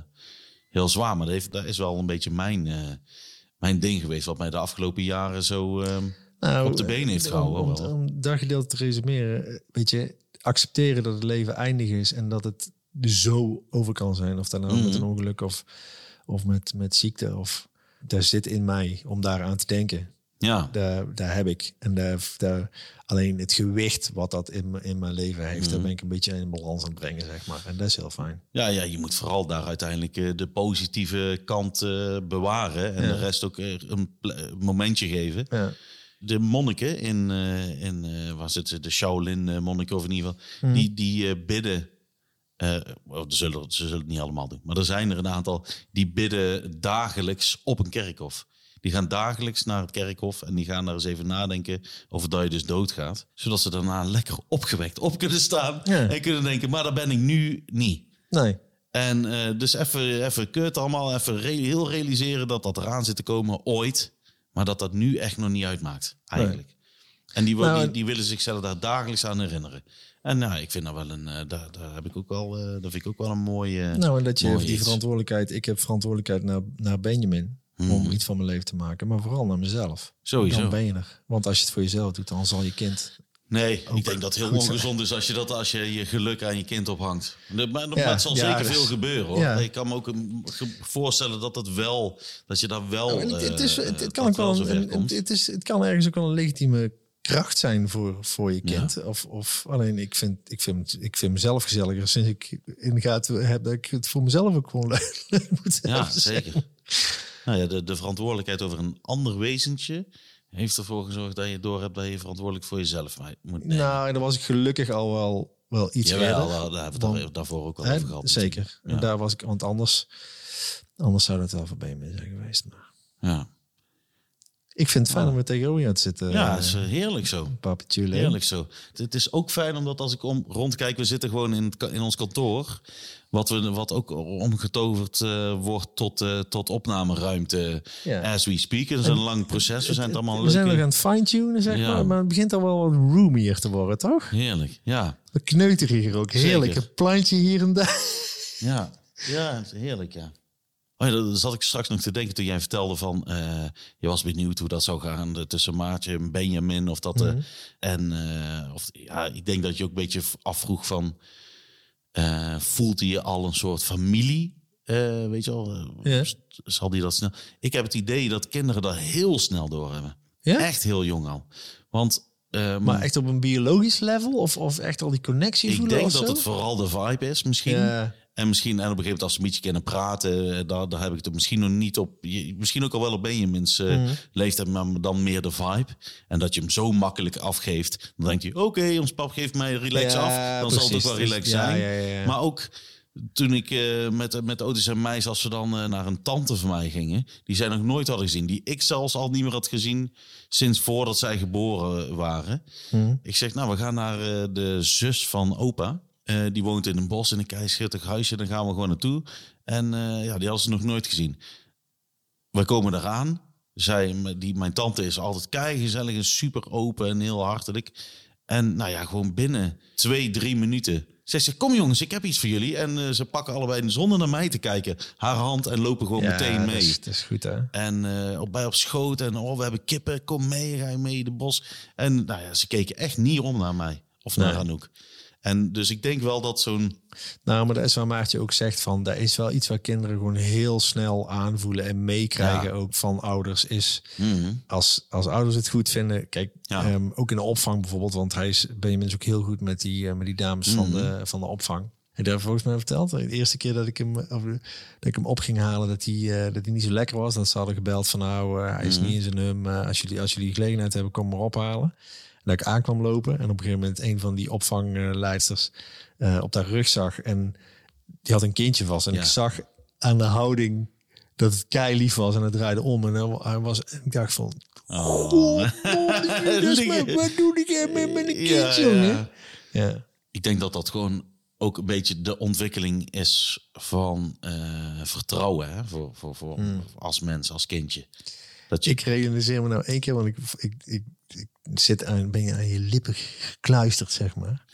heel zwaar, maar dat, heeft, dat is wel een beetje mijn, eh, mijn ding geweest, wat mij de afgelopen jaren zo. eh, Nou, op de benen heeft om- gehouden, Om, om dat gedeelte te resumeren, eh, weet je, accepteren dat het leven eindig is en dat het zo over kan zijn. Of dat nou met een Mhm. ongeluk of, of met, met ziekte. Of, daar zit in mij om daaraan te denken. ja, Daar, daar heb ik. En daar, daar, alleen het gewicht wat dat in, in mijn leven heeft, Mhm. daar ben ik een beetje in balans aan het brengen, zeg maar. En dat is heel fijn. Ja, ja, je moet vooral daar uiteindelijk eh, de positieve kant eh, bewaren. En Ja. de rest ook eh, een momentje geven. Ja. De monniken in, eh in waar zitten ze? De Shaolin eh, monniken of in ieder geval. Die, die eh, bidden. oh, ze, zullen, ze zullen het niet allemaal doen. Maar er zijn er een aantal die bidden dagelijks op een kerkhof. Die gaan dagelijks naar het kerkhof en die gaan daar eens even nadenken over dat je dus doodgaat. Zodat ze daarna lekker opgewekt op kunnen staan Ja. en kunnen denken, maar daar ben ik nu niet. Nee. En dus even, even kut allemaal, even re- heel realiseren dat dat eraan zit te komen ooit. Maar dat dat nu echt nog niet uitmaakt, eigenlijk. En die, Nou, die, en- die willen zichzelf daar dagelijks aan herinneren. En nou, ik vind dat wel een, eh, daar, daar heb ik ook wel, eh, dat vind ik ook wel een mooie. Nou, en dat je die iets. verantwoordelijkheid, ik heb verantwoordelijkheid naar, naar Benjamin. Om iets van mijn leven te maken, maar vooral naar mezelf. Sowieso. Dan ben je er. Want als je het voor jezelf doet, dan zal je kind. Nee, ik denk dat het heel ongezond is als je, dat, als je je geluk aan je kind ophangt. Maar, maar Ja, het zal ja, zeker dus- veel gebeuren hoor. ja. Ik kan me ook ge- voorstellen dat het wel, dat je daar wel. Nou, het, het, is, het, het dat kan ook wel zover een, een- komt. het, is, het kan ergens ook wel een legitieme kracht zijn voor, voor je kind. Of, of alleen ik vind, ik, vind, ik vind mezelf gezelliger sinds ik in de gaten heb dat ik het voor mezelf ook gewoon leuk moet Ja, zeker. Nou ja, de, de verantwoordelijkheid over een ander wezentje heeft ervoor gezorgd dat je door hebt dat je verantwoordelijk voor jezelf moet nemen. Nou, en dan was ik gelukkig al wel, wel iets Jawel, eerder. daar daar hebben we het daarvoor ook al Hè, over gehad. zeker. En daar was ik, want anders, anders zou dat wel voorbij zijn geweest. Maar Ja, ik vind het fijn om weer tegenover je te zitten. ja eh, is eh, heerlijk zo. Papetje. Heerlijk zo. Het- Het is ook fijn omdat als ik om rondkijk, we zitten gewoon in, het, in ons kantoor. Wat, we, wat ook omgetoverd eh, wordt tot, eh, tot opnameruimte Ja. as we speak. Het is een lang proces. We zijn het allemaal We zijn nog aan het fine-tunen, zeg Ja. maar. Maar het begint al wel wat roomier te worden, toch? Heerlijk, ja. We kneuteren hier ook. Heerlijk. Een plantje hier en daar. Ja, ja heerlijk, ja. Oh ja, daar zat ik straks nog te denken toen jij vertelde van... eh, je was benieuwd hoe dat zou gaan tussen Maartje en Benjamin. Of dat, Mhm. en of, ja, ik denk dat je ook een beetje afvroeg van... eh, voelt hij je al een soort familie? Eh, weet je wel, eh, Ja. zal die dat snel... Ik heb het idee dat kinderen dat heel snel doorhebben. Ja? Echt heel jong al. Want... Maar echt op een biologisch level? Of, of echt al die connectie ik voelen denk dat zo? het vooral de vibe is misschien. Ja. En misschien, en op een gegeven moment als ze een beetje kunnen praten, eh, daar, daar heb ik het misschien nog niet op. Misschien ook al wel op Benjamin's eh Mhm. leeftijd, maar dan meer de vibe. En dat je hem zo makkelijk afgeeft. Dan denk je, oké, ons pap geeft mij relax Ja, af. Dan zal het ook wel Dus- relax zijn. ja, ja, ja. Maar ook toen ik eh, met, met Otis en Meis, als we dan naar een tante van mij gingen, die zij nog nooit hadden gezien, die ik zelfs al niet meer had gezien sinds voordat zij geboren waren. Mhm. Ik zeg, nou, we gaan naar de zus van opa. Eh, die woont in een bos in een keischittig huisje. Dan gaan we gewoon naartoe. En eh, ja, die hadden ze nog nooit gezien. We komen eraan. Zij, die, mijn tante is altijd keigezellig en super open en heel hartelijk. En nou ja, gewoon binnen twee, drie minuten. Zegt ze, kom jongens, ik heb iets voor jullie. En eh, ze pakken allebei, zonder naar mij te kijken, haar hand en lopen gewoon Ja, meteen dat mee. is- Dat is goed, hè? En op, bij op schoot. En oh, we hebben kippen. Kom mee, ga je mee de bos. En nou ja, ze keken echt niet om naar mij. Of naar Nee. Anouk. En dus ik denk wel dat zo'n... Nou, maar dat is waar Maartje ook zegt van, dat is wel iets waar kinderen gewoon heel snel aanvoelen en meekrijgen Ja. ook van ouders. Is Mhm. als, als ouders het goed vinden, kijk, Ja. ehm, ook in de opvang bijvoorbeeld, want hij is, Benjamin is ook heel goed met die, eh, met die dames van, Mhm. de, van de opvang. Je daar volgens mij verteld? De eerste keer dat ik hem, of, dat ik hem op ging halen, dat hij, eh, dat hij niet zo lekker was. Dat ze hadden gebeld van nou, eh, hij is Mhm. niet in zijn hum. eh, als, jullie, als jullie gelegenheid hebben, kom maar ophalen. Dat ik aankwam lopen en op een gegeven moment een van die opvangleidsters eh, op haar rug zag. En die had een kindje vast. En Ja. ik zag aan de houding dat het kei lief was. En het draaide om. En hij- was, ik dacht van, Oh. Oh, dus maar, wat doe ik met, met een Ja, jongen? Ik denk dat dat gewoon ook een beetje de ontwikkeling is van eh, vertrouwen hè? Voor, voor, voor, als mens, als kindje. Dat je, Ik realiseer me nou één keer, want ik, ik, ik, ik zit aan, ben je aan je lippen gekluisterd, zeg maar.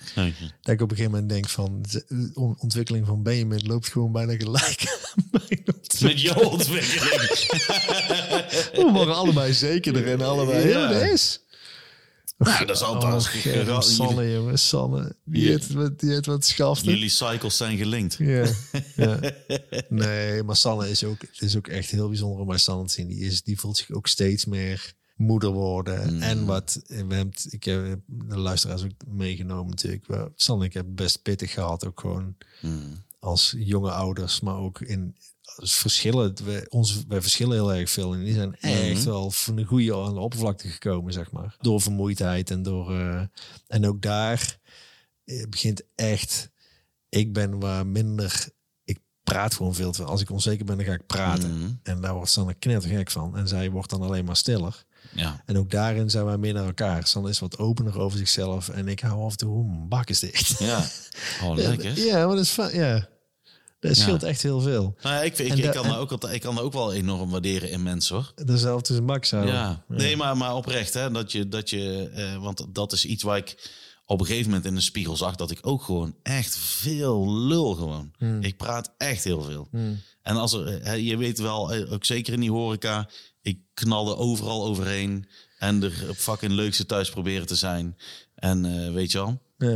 Dat ik op een gegeven moment denk van, de on- ontwikkeling van Benjamin loopt gewoon bijna gelijk met jouw ontwikkeling. We waren allebei zekerder en allebei, ja, is. Nou, dat is altijd Oh, als Germ, Sanne, jongen, Sanne. Die Ja. heeft wat, die heeft wat schaften. Jullie cycles zijn gelinkt. Ja, ja. Nee, maar Sanne is ook, is ook echt heel bijzonder om bij Sanne te zien. Die, is, die voelt zich ook steeds meer moeder worden. Mm. En wat, we hebben, het- ik heb de luisteraars ook meegenomen natuurlijk. Sanne, ik heb best pittig gehad ook gewoon Mm. als jonge ouders. Maar ook in verschillen. We, ons, wij verschillen heel erg veel. En die zijn echt Mhm. wel van de goede aan de oppervlakte gekomen, zeg maar. Door vermoeidheid en door... eh, en ook daar eh, begint echt... Ik ben waar minder... Ik praat gewoon veel te veel. Als ik onzeker ben, dan ga ik praten. Mhm. En daar wordt Sanne knettergek van. En zij wordt dan alleen maar stiller. Ja. En ook daarin zijn wij meer naar elkaar. Sanne is wat opener over zichzelf. En ik hou af en toe een bak is dicht. Ja. Oh, lekker. Ja, maar dat is van, ja. Dat scheelt echt heel veel. Nou, ik, vind- ik, En ik, kan dat ook, altijd- ik kan dat ook wel enorm waarderen in mensen hoor. Dezelfde bak zou. Ja, nee, maar, maar oprecht, hè, dat je, dat je eh, want dat is iets waar ik op een gegeven moment in de spiegel zag, dat ik ook gewoon echt veel lul gewoon. Ik praat echt heel veel. En als er, hè, je weet wel, eh, ook zeker in die horeca, ik knalde overal overheen en de fucking leukste thuis proberen te zijn. En eh, weet je wel. Ja.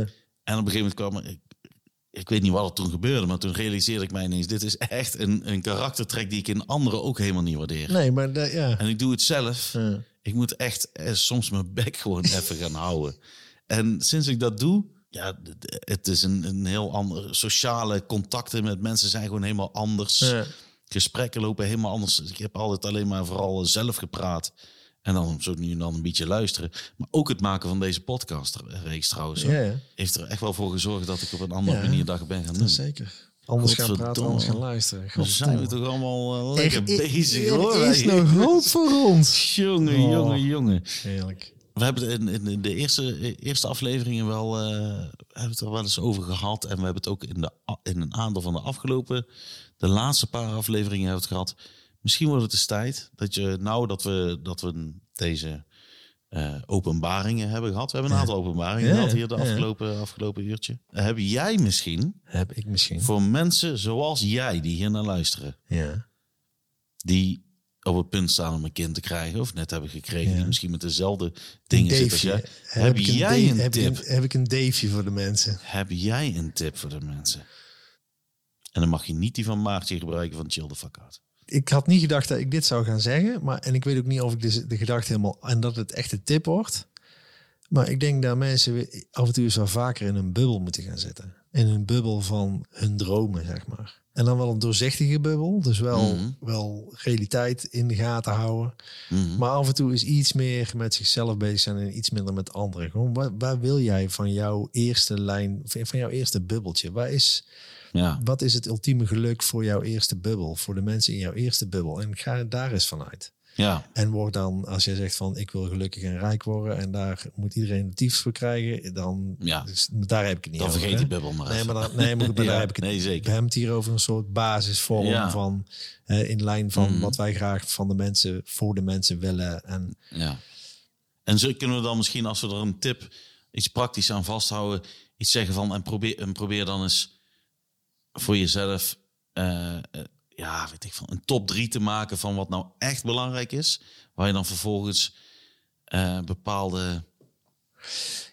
En op een gegeven moment kwam ik, weet niet wat er toen gebeurde, maar toen realiseerde ik mij ineens, dit is echt een, een karaktertrek die ik in anderen ook helemaal niet waardeer. Nee, maar ja. En ik doe het zelf. Ja. Ik moet echt eh, soms mijn bek gewoon even gaan houden. En sinds ik dat doe, ja, het is een, een heel ander. Sociale contacten met mensen zijn gewoon helemaal anders. Ja. Gesprekken lopen helemaal anders. Ik heb altijd alleen maar vooral zelf gepraat. En dan zo nu en dan een beetje luisteren. Maar ook het maken van deze podcast-reeks trouwens. hoor, Ja, ja. Heeft er echt wel voor gezorgd dat ik op een andere Ja. manier dat ben gaan doen. Zeker. Anders gaan praten, anders gaan luisteren. Dan zijn we toch allemaal eh, lekker Er- er- bezig er hoor. is wij. nog hoop voor ons. Jongen, Oh. jongen, jongen. Heerlijk. We hebben het in, in de eerste, eerste afleveringen wel, eh, hebben het er wel eens over gehad. En we hebben het ook in, de, in een aantal van de afgelopen, de laatste paar afleveringen hebben we het gehad. Misschien wordt het eens tijd dat je, nou dat we, dat we deze eh, openbaringen hebben gehad. We hebben een aantal openbaringen Ja, gehad hier de ja. afgelopen, afgelopen uurtje. Heb jij misschien Heb ik misschien. voor mensen zoals jij die hier naar luisteren, Ja. die op het punt staan om een kind te krijgen of net hebben gekregen, die misschien met dezelfde dingen zitten als jij. Heb, jij een heb ik tip? heb ik een Daveje voor de mensen? Heb jij een tip voor de mensen? En dan mag je niet die van Maartje gebruiken van Chill the Fuck Out. Ik had niet gedacht dat ik dit zou gaan zeggen. Maar, en ik weet ook niet of ik de, de gedachte helemaal... En dat het echt een tip wordt. Maar ik denk dat mensen af en toe wat vaker in een bubbel moeten gaan zitten. In een bubbel van hun dromen, zeg maar. En dan wel een doorzichtige bubbel. Dus wel, Mhm. wel realiteit in de gaten houden. Mhm. Maar af en toe is iets meer met zichzelf bezig zijn en iets minder met anderen. Gewoon, waar, waar wil jij van jouw eerste lijn, van jouw eerste bubbeltje? Waar is, Ja, wat is het ultieme geluk voor jouw eerste bubbel? Voor de mensen in jouw eerste bubbel? En ga daar eens vanuit. ja, En word dan, als jij zegt van ik wil gelukkig en rijk worden en daar moet iedereen een tiefs voor krijgen, dan Ja. dus daar heb ik het niet dan over. vergeet hè? die bubbel maar Nee, maar, dan, nee, maar, goed, maar Ja, daar heb ik het nee, zeker. We hebben het hier over een soort basisvorm Ja. van in lijn van Mhm. wat wij graag van de mensen voor de mensen willen. En Ja. En zo kunnen we dan misschien, als we er een tip, iets praktisch aan vasthouden, iets zeggen van en probeer, en probeer dan eens voor jezelf, eh, eh, ja, weet ik van, een top drie te maken van wat nou echt belangrijk is, waar je dan vervolgens eh, bepaalde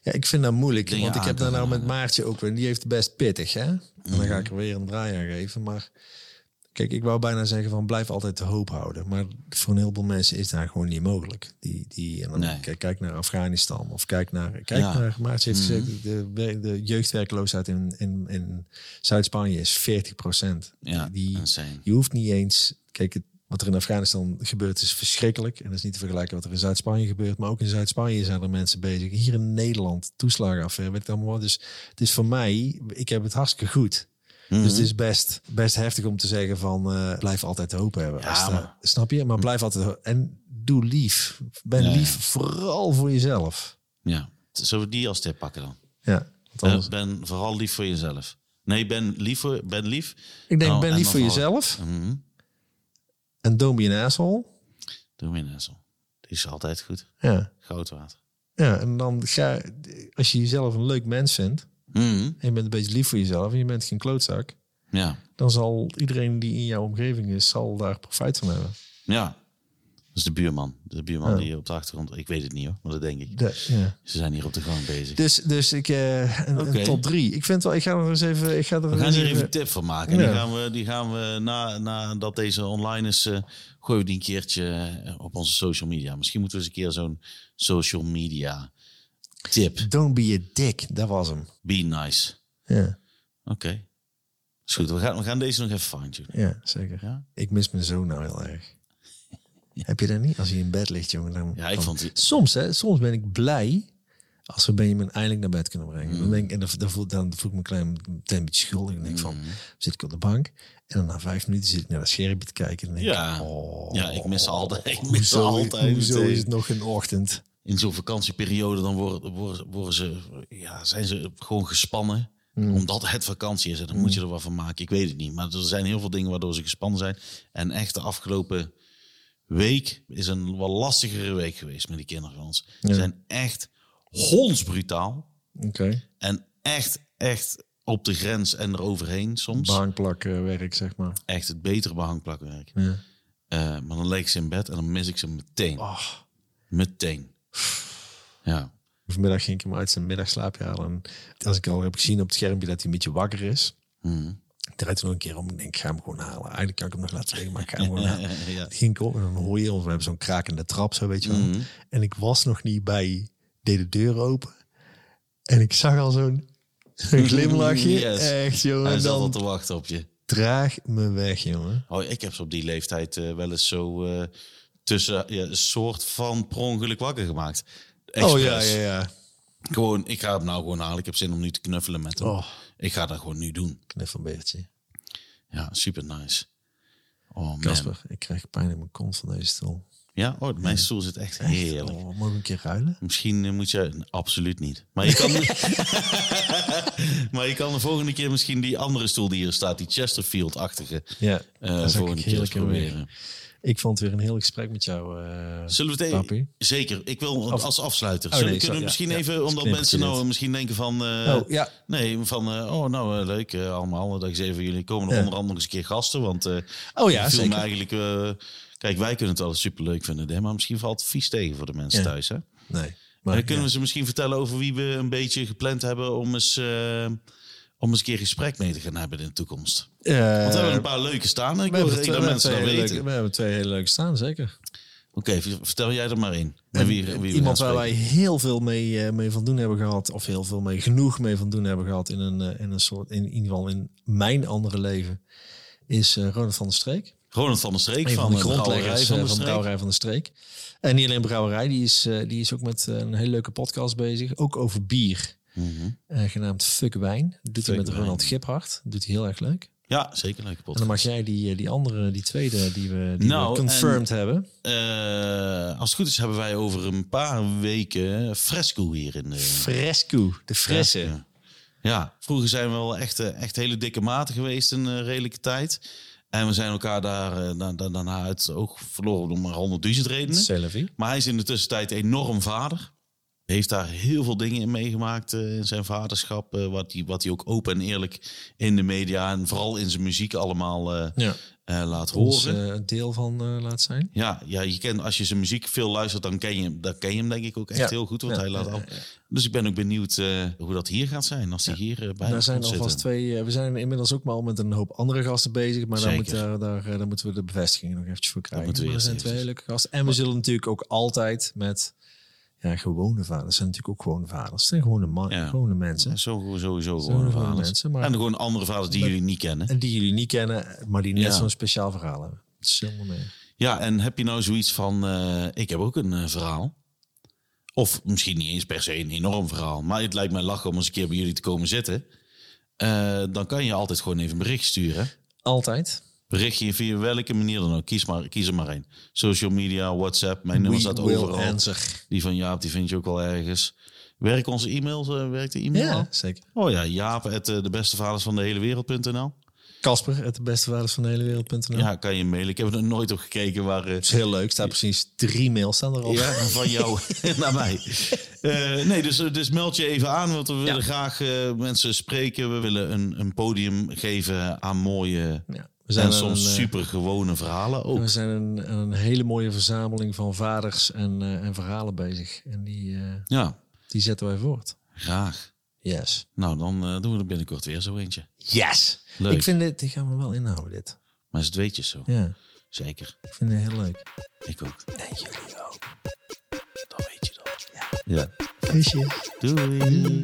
Ja, ik vind dat moeilijk. Want ik heb daar nou met. Maartje ook weer. Die heeft het best pittig, hè? En dan Mhm. ga ik er weer een draai aan geven. Maar kijk, ik wou bijna zeggen van blijf altijd de hoop houden. Maar voor een heleboel mensen is dat gewoon niet mogelijk. Die, die, en dan, Nee. kijk, kijk naar Afghanistan of kijk naar... Kijk Ja. Naar, Maartje heeft gezegd, de, wer- de jeugdwerkloosheid in, in, in Zuid-Spanje is 40 procent. Ja, die, insane. je hoeft niet eens... Kijk, het- wat er in Afghanistan gebeurt is verschrikkelijk. En dat is niet te vergelijken wat er in Zuid-Spanje gebeurt. Maar ook in Zuid-Spanje zijn er mensen bezig. Hier in Nederland, toeslagenaffaire, weet ik allemaal wat. Dus het is voor mij, ik heb het hartstikke goed. Mhm. Dus het is best, best heftig om te zeggen van eh, blijf altijd hoop hebben. Ja, Als snap je? Maar blijf altijd En doe lief. Ben Ja, ja. lief vooral voor jezelf. Ja. Zullen we die als tip pakken dan? Ja, want Eh, ben vooral lief voor jezelf. Nee, ben lief voor, ben lief. ik denk, Nou, ben en lief voor vooral- jezelf. Mhm. En don't be an asshole. Doe me net zo. Die is altijd goed. Ja. Goud water. ja, en dan ga als je jezelf een leuk mens vindt. Mhm. en je bent een beetje lief voor jezelf en je bent geen klootzak, Ja. dan zal iedereen die in jouw omgeving is, zal daar profijt van hebben. Ja. Dat is de buurman. De buurman Ja. die op de achtergrond... Ik weet het niet hoor, maar dat denk ik. De, ja. Ze zijn hier op de gang bezig. Dus, dus ik eh, een, top drie. Ik vind wel, ik ga er eens even. Ik ga er We gaan hier even. een tip van maken. En die gaan we, die gaan we na, nadat deze online is, eh gooien we die een keertje eh, op onze social media. Misschien moeten we eens een keer zo'n social media tip. Don't be a dick. Dat was hem. Be nice. Ja, Oké. Is goed. We gaan, we gaan deze nog even fine-tunen. ja zeker. Ja? Ik mis mijn zoon nou heel erg. Heb je dat niet? Als hij in bed ligt, jongen. Dan, Ja, ik vond het- Soms, hè, soms ben ik blij als we Benjamin eindelijk naar bed kunnen brengen. Mm. Dan, denk ik, en dan, dan, voel, dan voel ik me een klein, meteen een beetje schuldig. Dan denk ik van, Mm. zit ik op de bank. En dan na vijf minuten zit ik naar dat schermpje te kijken. En denk Ja. ik, oh, Ja, ik mis altijd. Ik mis hoezo, altijd Hoezo meteen. is het nog een ochtend? In zo'n vakantieperiode dan worden, worden, worden ze, ja, zijn ze gewoon gespannen. Mm. Omdat het vakantie is en dan moet je er wat van maken. Ik weet het niet. Maar er zijn heel veel dingen waardoor ze gespannen zijn. En echt de afgelopen week is een wat lastigere week geweest met die kinderen van ons. Ze zijn echt hondsbrutaal. Oké. En echt, echt op de grens en eroverheen soms. Behangplakwerk, zeg maar. Echt het betere behangplakwerk. Ja. Eh, maar dan leg ik ze in bed en dan mis ik ze meteen. Oh. Meteen. Ja. Vanmiddag ging ik hem uit zijn middagslaapje halen. En als ik al heb gezien op het schermpje dat hij een beetje wakker is. Mhm. Ik draai toen nog een keer om. Ik denk, ik ga hem gewoon halen. Eigenlijk kan ik hem nog laten liggen, maar ik ga hem gewoon halen. ja. Ging ik op en dan hoor je, we hebben zo'n krakende trap, zo weet je wel. Mhm. En ik was nog niet bij, deed de deur open. En ik zag al zo'n glimlachje. Yes. Echt, jongen. Hij En zat al te wachten op je. draag me weg, jongen. Oh, ik heb ze op die leeftijd eh, wel eens zo eh, tussen ja, een soort van per ongeluk wakker gemaakt. Oh ja, ja, ja. Gewoon, ik ga hem nou gewoon halen. Ik heb zin om nu te knuffelen met hem. Oh. Ik ga dat gewoon nu doen. Knuffelbeertje. Ja, super nice. Oh man. Kasper, ik krijg pijn in mijn kont van deze stoel. Ja, oh, mijn stoel zit echt heerlijk. Oh, mogen we een keer ruilen? Misschien eh, moet je... Absoluut niet. Maar je, kan, maar je kan de volgende keer misschien die andere stoel die hier staat, die Chesterfield-achtige, Ja, zou volgende ik keer proberen. Ik vond het weer een heel gesprek met jou. eh, Zullen we het even... Zeker. Ik wil als afsluiter. Oh, Zullen, nee, kunnen we zo- misschien ja, ja. even, omdat mensen nou dit. misschien denken van... eh, oh, ja. Nee, van, eh, oh nou leuk allemaal. Dat ik even, jullie komen er onder andere eens een keer gasten. Want Oh ja, viel me eigenlijk... kijk, wij kunnen het altijd superleuk vinden. Hè, maar misschien valt het vies tegen voor de mensen thuis. Hè? Nee. Maar kunnen we ze misschien vertellen over wie we een beetje gepland hebben... om eens, om eens een keer gesprek mee te gaan hebben in de toekomst. Eh, Want we hebben een paar leuke staan. Ik we wil hebben graag twee, dat mensen dat weten. leuke- we hebben twee hele leuke staan, zeker. Oké, vertel jij er maar in. Wie, wie Iemand waar wij heel veel mee, eh, mee van doen hebben gehad, of heel veel mee genoeg mee van doen hebben gehad in een, eh, in een soort, in, ieder geval in mijn andere leven, is Ronald van der Streek. Ronald van der Streek van, van de de grondleggers Brouwerij van, de. Brouwerij van de Streek. En niet alleen Brouwerij, die is, die is ook met een hele leuke podcast bezig. Ook over bier, Mhm. genaamd Fuck Wijn. Dat doet hij met. Ronald Giphart. Dat doet hij heel erg leuk. Ja, zeker leuke En dan podcast. mag jij die, eh, die andere, die tweede, die we, die Nou, we confirmed hebben. Eh, als het goed is hebben wij over een paar weken fresco hier in de... Fresco, de fresse. Ja. Vroeger zijn we wel echt, eh, echt hele dikke maten geweest een eh, redelijke tijd. En we zijn elkaar daar da- da- daarna uit het oog verloren om maar honderdduizend redenen. Selfie. Maar hij is in de tussentijd enorm vader. Heeft daar heel veel dingen in meegemaakt eh, in zijn vaderschap. eh, wat hij wat hij ook open en eerlijk in de media en vooral in zijn muziek allemaal eh, Ja. laat Ons horen. een deel van laat zijn. Ja, ja, je kent, als je zijn muziek veel luistert, dan ken je hem, dan ken je hem denk ik ook echt Ja. heel goed. Want Ja, hij laat al. Dus ik ben ook benieuwd hoe dat hier gaat zijn als hij hier bij Daar zijn alvast twee. we zijn inmiddels ook maar al met een hoop andere gasten bezig. Maar daar, moet, daar, daar, daar moeten we de bevestiging nog eventjes voor krijgen. we Maar er zijn twee leuke gasten. En we zullen natuurlijk ook altijd met ja, gewone vaders. Zijn natuurlijk ook gewone vaders. Het zijn gewone, man, Ja. gewone mensen. Zo, sowieso gewone vaders. mensen. Maar, En gewoon andere vaders die jullie niet kennen. en die jullie niet kennen, maar die net Ja. zo'n speciaal verhaal hebben. Dat is helemaal mee. Ja, en heb je nou zoiets van, eh, ik heb ook een eh, verhaal. Of misschien niet eens per se een enorm verhaal. Maar het lijkt mij lachen om eens een keer bij jullie te komen zitten. Eh, dan kan je altijd gewoon even een bericht sturen. Altijd. Bericht je via welke manier dan ook. Kies, maar, kies er maar één. Social media, WhatsApp. Mijn nummer staat overal. answer. Die van Jaap, die vind je ook wel ergens. Werkt onze e-mail? eh, werkt de e-mail al? Ja, zeker. Oh ja, Jaap, het, eh, de beste vaders van de hele wereld.nl. Casper, het de beste vaders van de hele wereld.nl. Ja, kan je mailen. Ik heb er nooit op gekeken waar... eh, Dat is heel leuk. Staat precies drie mails staan erop. Ja, van jou naar mij. Nee, dus, dus meld je even aan, want we willen graag mensen spreken. We willen een, een podium geven aan mooie Ja, We zijn en soms een, eh, super gewone verhalen ook. We zijn een, een hele mooie verzameling van vaders en, eh, en verhalen bezig. En die, eh, Ja, die zetten wij voort. graag. Yes. Nou, dan doen we er binnenkort weer zo eentje. Yes. Leuk. Ik vind dit, die gaan we wel inhouden, dit. Maar is het weetjes zo? Ja, Zeker. ik vind het heel leuk. Ik ook. En jullie ook. Dan weet je dat. Ja. Kusje. Doei.